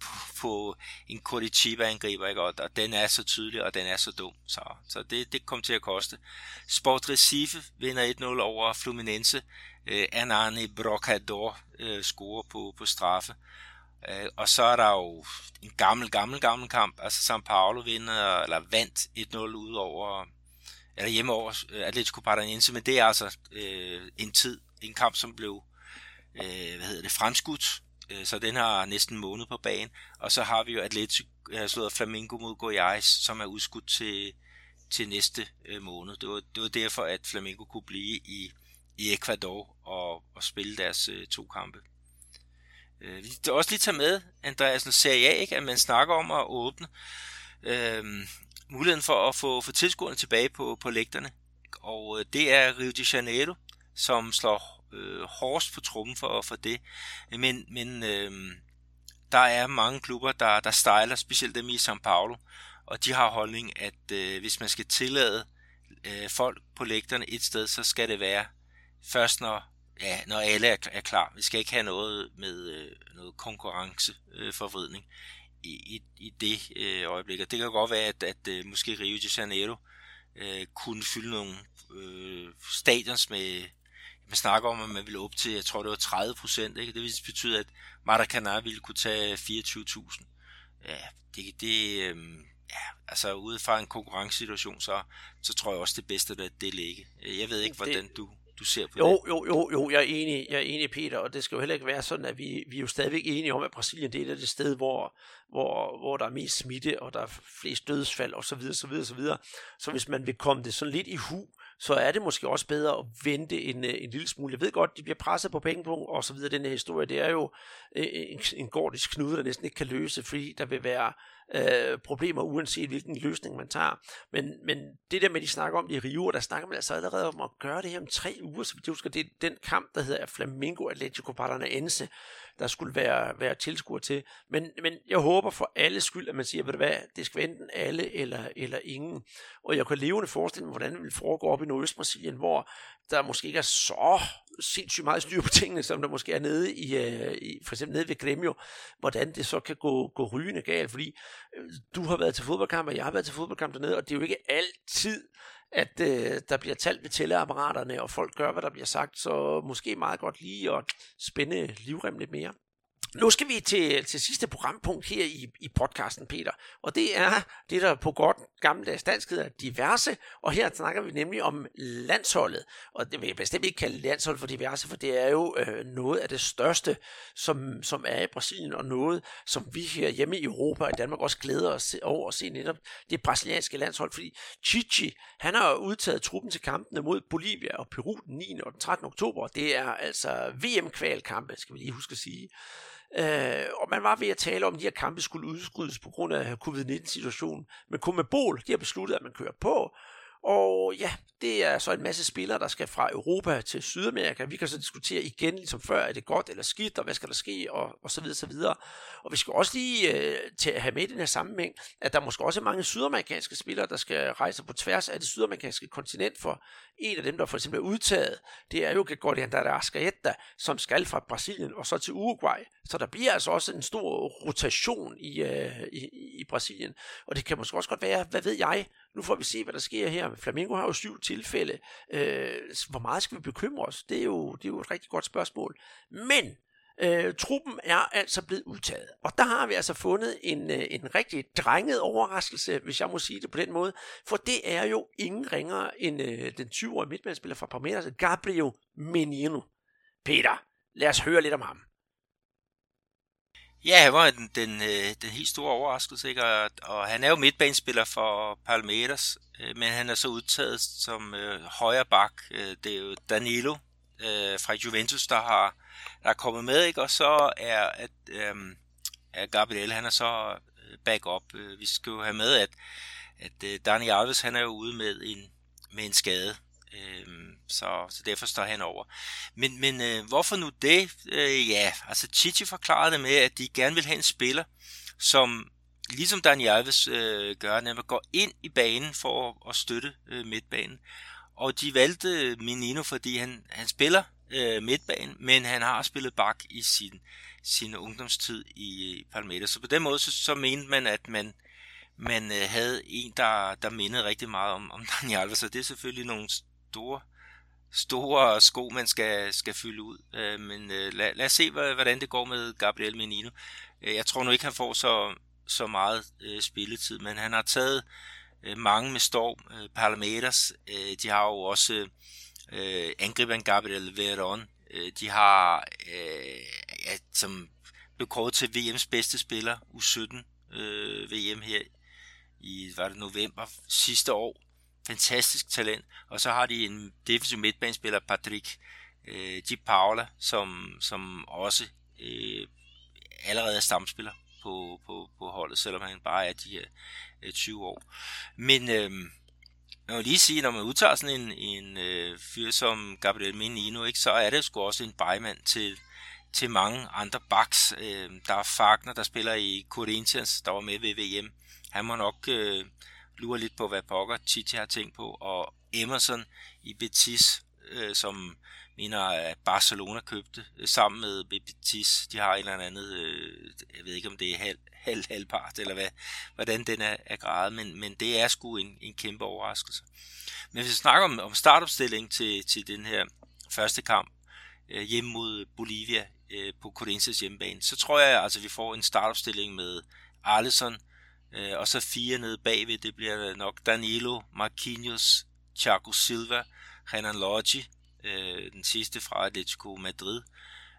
på, på en Curitiba-angriber, ikke? Og, den er så tydelig, og den er så dum. Så, så det, det kom til at koste. Sport Recife vinder 1-0 over Fluminense. Øh, Anani Brocador øh, scorer på, på straffe. Øh, og så er der jo en gammel, gammel, gammel kamp. Altså São Paulo vinder, eller vandt 1-0 ud over, eller hjemme over øh, Atletico Paranaense, men det er altså øh, en tid, en kamp, som blev øh, hvad hedder det, fremskudt Øh, så den har næsten en måned på banen. Og så har vi jo Atletico øh, har slået Flamingo mod Goiás, som er udskudt til, til næste øh, måned. Det var, det var derfor, at Flamingo kunne blive i, i Ecuador og, og spille deres øh, to kampe. Øh, vi skal også lige tage med, Andreas, Serie A, ikke, at man snakker om at åbne øh, muligheden for at få, få tilskuerne tilbage på, på lægterne. Og øh, det er Rio de Janeiro, som slår øh, hårdest på trummen for, for det. Men, men øh, der er mange klubber, der, der stejler, specielt dem i São Paulo, og de har holdning, at øh, hvis man skal tillade øh, folk på lægterne et sted, så skal det være først, når, ja, når alle er, er klar. Vi skal ikke have noget med øh, noget konkurrenceforvridning øh, i, i, det øh, øjeblik. Og det kan godt være, at, at øh, måske Rio de Janeiro øh, kunne fylde nogle øh, stadions med man snakker om, at man ville op til, jeg tror det var 30 procent, ikke? Det vil betyde, at Maracanã ville kunne tage 24.000. Ja, det, det øhm, ja, altså ude fra en konkurrencesituation, så, så tror jeg også det bedste, at det ligge. Jeg ved ikke, hvordan du, du ser på jo, det. Jo, jo, jo, jeg er enig, jeg er enig, Peter, og det skal jo heller ikke være sådan, at vi, vi er jo stadigvæk enige om, at Brasilien det er det sted, hvor, hvor, hvor der er mest smitte, og der er flest dødsfald, og så videre, så videre, så videre. Så hvis man vil komme det sådan lidt i hu, så er det måske også bedre at vente en, øh, en lille smule. Jeg ved godt, de bliver presset på pengepunkt og så videre. Den her historie, det er jo øh, en, en gordisk knude, der næsten ikke kan løse, fordi der vil være øh, problemer, uanset hvilken løsning man tager. Men, men det der med, de snakker om det i Rio, der snakker man altså allerede om at gøre det her om tre uger, så jeg husker, det er den kamp, der hedder Flamingo Atletico Paranaense, der skulle være, være tilskuer til. Men, men jeg håber for alle skyld, at man siger, ved du hvad, det skal være enten alle eller, eller ingen. Og jeg kan levende forestille mig, hvordan det vil foregå op i Nordøst-Brasilien, hvor der måske ikke er så sindssygt meget styr på tingene, som der måske er nede i, øh, i for eksempel nede ved Gremio, hvordan det så kan gå, gå rygende galt, fordi du har været til fodboldkamp, og jeg har været til fodboldkamp dernede, og det er jo ikke altid, at øh, der bliver talt ved tælleapparaterne, og folk gør, hvad der bliver sagt, så måske meget godt lige at spænde livrem lidt mere. Nu skal vi til, til sidste programpunkt her i, i podcasten, Peter. Og det er det, der på godt gammeldags dansk hedder diverse. Og her snakker vi nemlig om landsholdet. Og det vil jeg bestemt ikke kalde landshold for diverse, for det er jo øh, noget af det største, som, som er i Brasilien, og noget, som vi her hjemme i Europa og i Danmark også glæder os over at se netop det brasilianske landshold. Fordi Chichi, han har udtaget truppen til kampene mod Bolivia og Peru den 9. og den 13. oktober. Det er altså VM-kvalkampe, skal vi lige huske at sige. Øh, og man var ved at tale om, at de her kampe skulle udskydes på grund af covid-19-situationen. Men Komebol, de har besluttet, at man kører på, og ja, det er så en masse spillere, der skal fra Europa til Sydamerika. Vi kan så diskutere igen, ligesom før, er det godt eller skidt, og hvad skal der ske, og, og så videre, så videre. Og vi skal også lige øh, til at have med i den her sammenhæng, at der måske også er mange sydamerikanske spillere, der skal rejse på tværs af det sydamerikanske kontinent, for en af dem, der for eksempel er udtaget, det er jo Gregorian Arrascaeta, som skal fra Brasilien og så til Uruguay. Så der bliver altså også en stor rotation i, øh, i, i Brasilien. Og det kan måske også godt være, hvad ved jeg, nu får vi se, hvad der sker her. Flamingo har jo syv tilfælde. Øh, hvor meget skal vi bekymre os? Det er jo, det er jo et rigtig godt spørgsmål. Men Øh, truppen er altså blevet udtaget. Og der har vi altså fundet en, øh, en rigtig drenget overraskelse, hvis jeg må sige det på den måde. For det er jo ingen ringere end øh, den 20-årige midtmandsspiller fra Palmeiras, Gabriel Menino. Peter, lad os høre lidt om ham. Ja, han var den, den, øh, den helt store overraskelse, ikke? Og, og han er jo midtbanespiller for Palmeiras, øh, men han er så udtaget som øh, højre bak. Øh, det er jo Danilo øh, fra Juventus, der har der er kommet med, ikke? Og så er, at, øh, er Gabriel, han er så backup. Vi skal jo have med, at, at øh, Dani Alves, han er jo ude med en, med en skade. Øhm, så, så derfor står han over. Men, men øh, hvorfor nu det? Øh, ja, altså Chichi forklarede det med, at de gerne vil have en spiller, som ligesom Daniel Alves øh, gør, nemlig går ind i banen for at, at støtte øh, midtbanen. Og de valgte øh, Minino, fordi han, han spiller øh, midtbanen, men han har spillet bak i sin, sin ungdomstid i Palmeiras. Så på den måde, så, så mente man, at man, man øh, havde en, der, der mindede rigtig meget om, om Daniel Alves, så det er selvfølgelig nogle store, store sko, man skal, skal fylde ud. Øh, men øh, lad, lad os se, hvordan det går med Gabriel Menino. Øh, jeg tror nu ikke, han får så, så meget øh, spilletid, men han har taget øh, mange med storm. Øh, Palmeiras, øh, de har jo også øh, angriberen Gabriel Veron. Øh, de har, øh, ja, som blev kåret til VM's bedste spiller, U17 øh, VM her i var det november sidste år fantastisk talent. Og så har de en defensiv midtbanespiller, Patrick øh, Di Paula, som, som også øh, allerede er stamspiller på, på, på holdet, selvom han bare er de her øh, 20 år. Men øh, jeg vil lige sige, når man udtager sådan en, en øh, fyr som Gabriel Menino, ikke, så er det sgu også en bejmand til, til mange andre backs. Øh, der er Fagner, der spiller i Corinthians, der var med ved VM. Han må nok øh, lurer lidt på, hvad pokker Titi har tænkt på, og Emerson i Betis, øh, som mener, at Barcelona købte øh, sammen med Betis. De har en eller andet, øh, jeg ved ikke om det er halv, halv, halvpart, eller hvad, hvordan den er, er gradet, men, men det er sgu en, en kæmpe overraskelse. Men hvis vi snakker om, om startopstilling til, til den her første kamp øh, hjemme mod Bolivia øh, på Corinthians hjemmebane, så tror jeg, altså vi får en startopstilling med Alisson, Øh, Øh, og så fire nede bagved, det bliver nok Danilo, Marquinhos, Thiago Silva, Renan Lodge, øh, den sidste fra Atletico Madrid.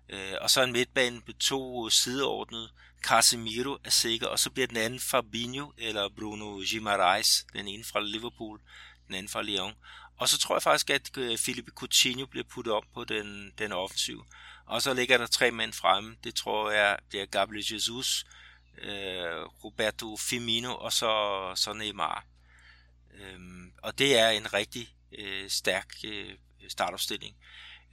Øh, og så en midtbane med to sideordnet, Casemiro er sikker, og så bliver den anden Fabinho eller Bruno Gimarais, den ene fra Liverpool, den anden fra Lyon. Og så tror jeg faktisk, at øh, Felipe Coutinho bliver puttet op på den, den offensiv. Og så ligger der tre mænd fremme. Det tror jeg bliver Gabriel Jesus, øh, Roberto Firmino og så, så Neymar. Øhm, og det er en rigtig øh, stærk øh, startopstilling.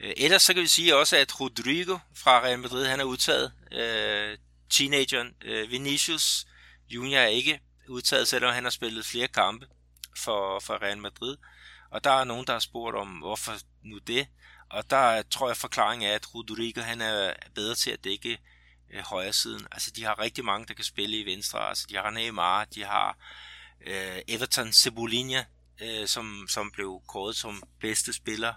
Øh, ellers så kan vi sige også, at Rodrigo fra Real Madrid, han er udtaget. Øh, teenageren øh, Vinicius Junior er ikke udtaget, selvom han har spillet flere kampe for, for Real Madrid. Og der er nogen, der har spurgt om, hvorfor nu det? og der tror jeg forklaringen er, at Rodrigo han er bedre til at dække øh, højre siden. Altså de har rigtig mange, der kan spille i venstre. Altså de har Neymar, de har øh, Everton Cebolinha, øh, som, som blev kåret som bedste spiller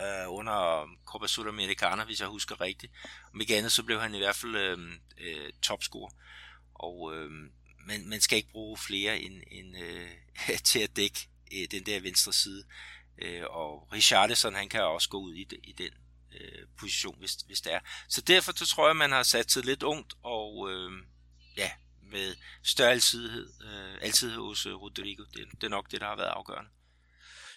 øh, under Copa Sudamericana, hvis jeg husker rigtigt. Om ikke andet, så blev han i hvert fald øh, øh, topscorer. Og øh, man, man skal ikke bruge flere end, end øh, til at dække øh, den der venstre side. Øh, og Richardson, han kan også gå ud i, i den øh, position, hvis, hvis det er. Så derfor så tror jeg, man har sat sig lidt ungt, og øh, ja, med større altidhed, øh, altidhed hos øh, Rodrigo. Det, det er nok det, der har været afgørende.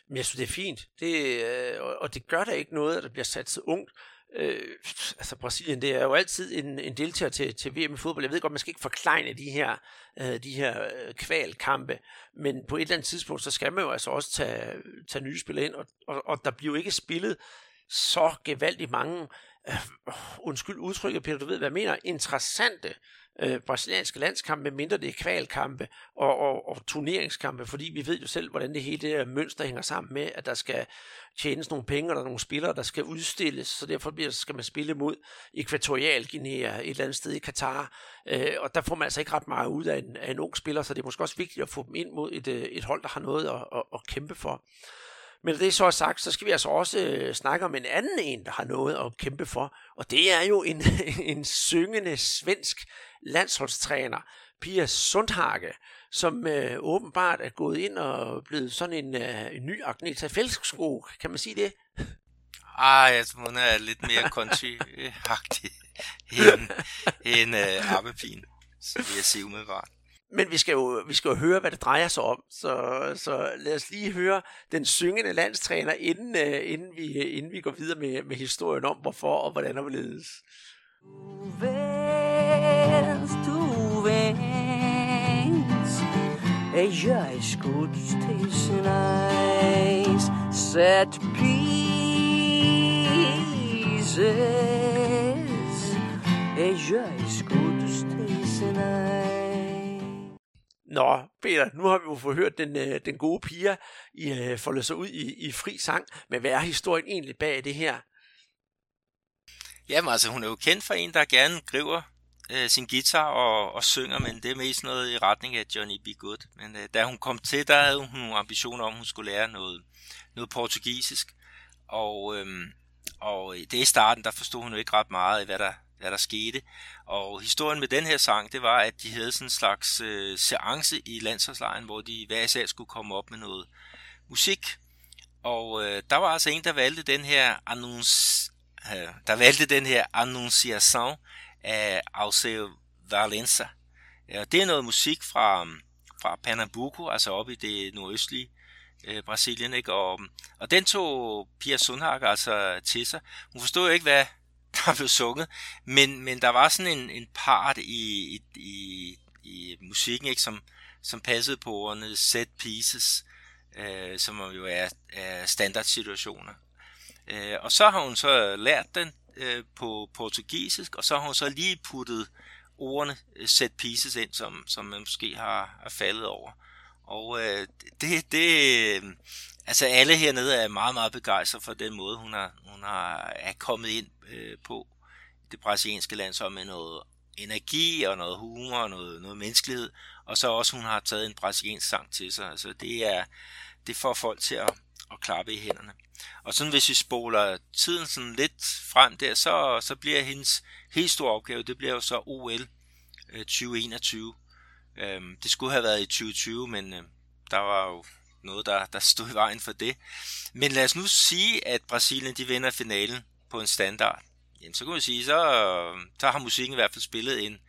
Men jeg synes, det er fint. Det, øh, og det gør da ikke noget, at der bliver sat så ungt. Øh, altså Brasilien, det er jo altid en, en deltager til, til VM i fodbold. Jeg ved godt, man skal ikke forklejne de her, øh, de her øh, kvalkampe, men på et eller andet tidspunkt, så skal man jo altså også tage, tage nye spillere ind, og, og, og der bliver jo ikke spillet så gevaldigt mange, øh, undskyld udtrykket, Peter, du ved, hvad jeg mener, interessante øh, brasilianske landskampe, mindre det er kvalkampe og, og, og turneringskampe, fordi vi ved jo selv, hvordan det hele det her mønster hænger sammen med, at der skal tjenes nogle penge, og der er nogle spillere, der skal udstilles, så derfor bliver, skal man spille mod Ekvatorial Guinea et eller andet sted i Katar, øh, og der får man altså ikke ret meget ud af en, af en ung spiller, så det er måske også vigtigt at få dem ind mod et, øh, et hold, der har noget at, at, at kæmpe for. Men det så er sagt, så skal vi altså også øh, snakke om en anden en, der har noget at kæmpe for, og det er jo en, en syngende svensk landsholdstræner, Pia Sundhage, som øh, åbenbart er gået ind og blevet sådan en, øh, en ny Agneta Fældsksko, kan man sige det? Ah, jeg tror, hun er lidt mere konti-agtig end, end øh, Appepin, så vil jeg sige umiddelbart. Men vi skal, jo, vi skal jo høre, hvad det drejer sig om, så, så lad os lige høre den syngende landstræner, inden, uh, inden, vi, øh, inden vi går videre med, med historien om, hvorfor og hvordan og hvorledes. ledes. Vens, tu vens E jeg escuto Set pieces E jeg escuto teus Nå, Peter, nu har vi jo fået hørt den, øh, den gode piger i, øh, folde sig ud i, i fri sang, men hvad er historien egentlig bag det her? Jamen altså, hun er jo kendt for en, der gerne griber øh, sin guitar og, og synger, men det er mest noget i retning af Johnny B. Good. Men øh, da hun kom til, der havde hun nogle ambitioner om, at hun skulle lære noget, noget portugisisk. Og, øhm, øh, og det i starten, der forstod hun jo ikke ret meget af, hvad der, hvad der skete. Og historien med den her sang, det var, at de havde sådan en slags øh, seance i landsholdslejren, hvor de hver især skulle komme op med noget musik. Og øh, der var altså en, der valgte den her annonce, øh, der valgte den her annonciation af Alceu Valença. Ja, det er noget musik fra, fra Pernambuco, altså oppe i det nordøstlige øh, Brasilien, ikke? Og, og den tog Pia Sundhage altså til sig. Hun forstod jo ikke, hvad der blev sunget, men, men der var sådan en, en part i, i, i, i musikken, ikke? Som, som passede på ordene set pieces, øh, som jo er, er standardsituationer. Øh, og så har hun så lært den øh, på portugisisk, og så har hun så lige puttet ordene øh, set pieces ind, som, som man måske har, har faldet over. Og øh, det, det, altså alle hernede er meget, meget begejstrede for den måde, hun har, hun har er kommet ind øh, på det brasilianske landshold med noget energi og noget humor og noget, noget menneskelighed. Og så også, hun har taget en brasiliansk sang til sig. Altså det er, det får folk til at, at klappe i hænderne. Og sådan hvis vi spoler tiden sådan lidt frem der, så, så bliver hendes helt store opgave, det bliver jo så OL 2021. Øh, øhm, det skulle have været i 2020, men øh, der var jo noget, der, der stod i vejen for det. Men lad os nu sige, at Brasilien de vinder finalen på en standard. Jamen, så kan man sige, så, så har musikken i hvert fald spillet en,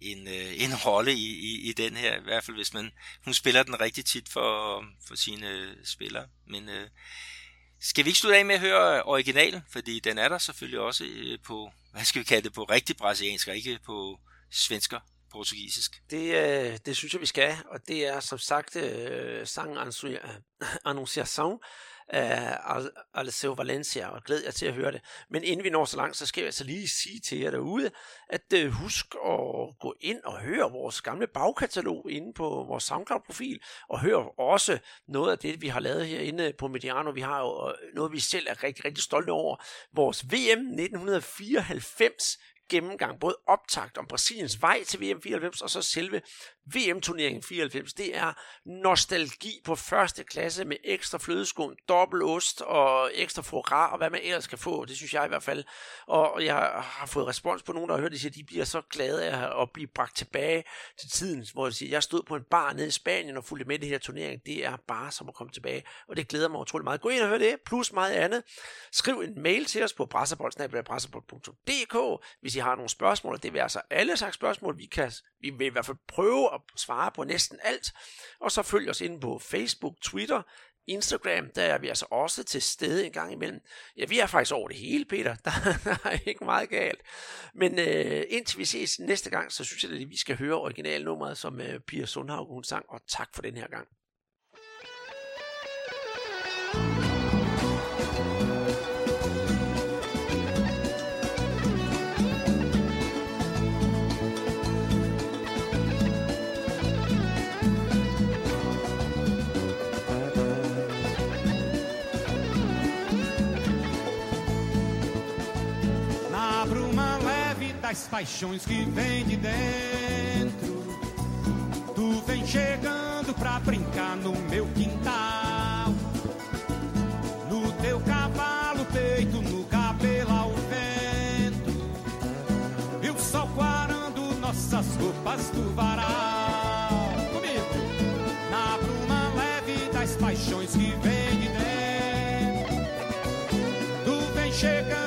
en, øh, en rolle i, i, i den her, i hvert fald hvis man, hun spiller den rigtig tit for, for sine øh, spillere. Men øh, skal vi ikke slutte af med at høre øh, originalen, fordi den er der selvfølgelig også på, hvad skal vi kalde det, på rigtig brasiliansk, og ikke på svensker portugisisk. Det, øh, det synes jeg, vi skal, og det er som sagt øh, sang Annunciação øh, af Alessio Valencia, og glæder jer til at høre det. Men inden vi når så langt, så skal jeg altså lige sige til jer derude, at øh, husk at gå ind og høre vores gamle bagkatalog inde på vores SoundCloud-profil, og hør også noget af det, vi har lavet herinde på Mediano. Vi har jo øh, noget, vi selv er rigtig, rigtig stolte over. Vores VM 1994 gennemgang, både optakt om Brasiliens vej til VM 94, og så selve VM-turneringen 94. Det er nostalgi på første klasse med ekstra flødeskum, dobbelt ost og ekstra foie og hvad man ellers kan få. Det synes jeg i hvert fald. Og jeg har fået respons på nogen, der har hørt det, at de bliver så glade af at blive bragt tilbage til tiden, hvor de siger, jeg stod på en bar nede i Spanien og fulgte med det her turnering. Det er bare som at komme tilbage, og det glæder mig utrolig meget. Gå ind og hør det, plus meget andet. Skriv en mail til os på brasserbold.dk, hvis I har nogle spørgsmål, det vil altså alle slags spørgsmål, vi kan vi vil i hvert fald prøve at svare på næsten alt. Og så følg os ind på Facebook, Twitter, Instagram, der er vi altså også til stede en gang imellem. Ja, vi er faktisk over det hele, Peter. Der, er ikke meget galt. Men øh, indtil vi ses næste gang, så synes jeg, at vi skal høre originalnummeret, som øh, Pia Sundhavn hun sang. Og tak for den her gang. das paixões que vem de dentro. Tu vem chegando pra brincar no meu quintal. No teu cavalo, peito, no cabelo ao vento. E o sol quarando nossas roupas do varal. Comigo! Na bruma leve das paixões que vem de dentro. Tu vem chegando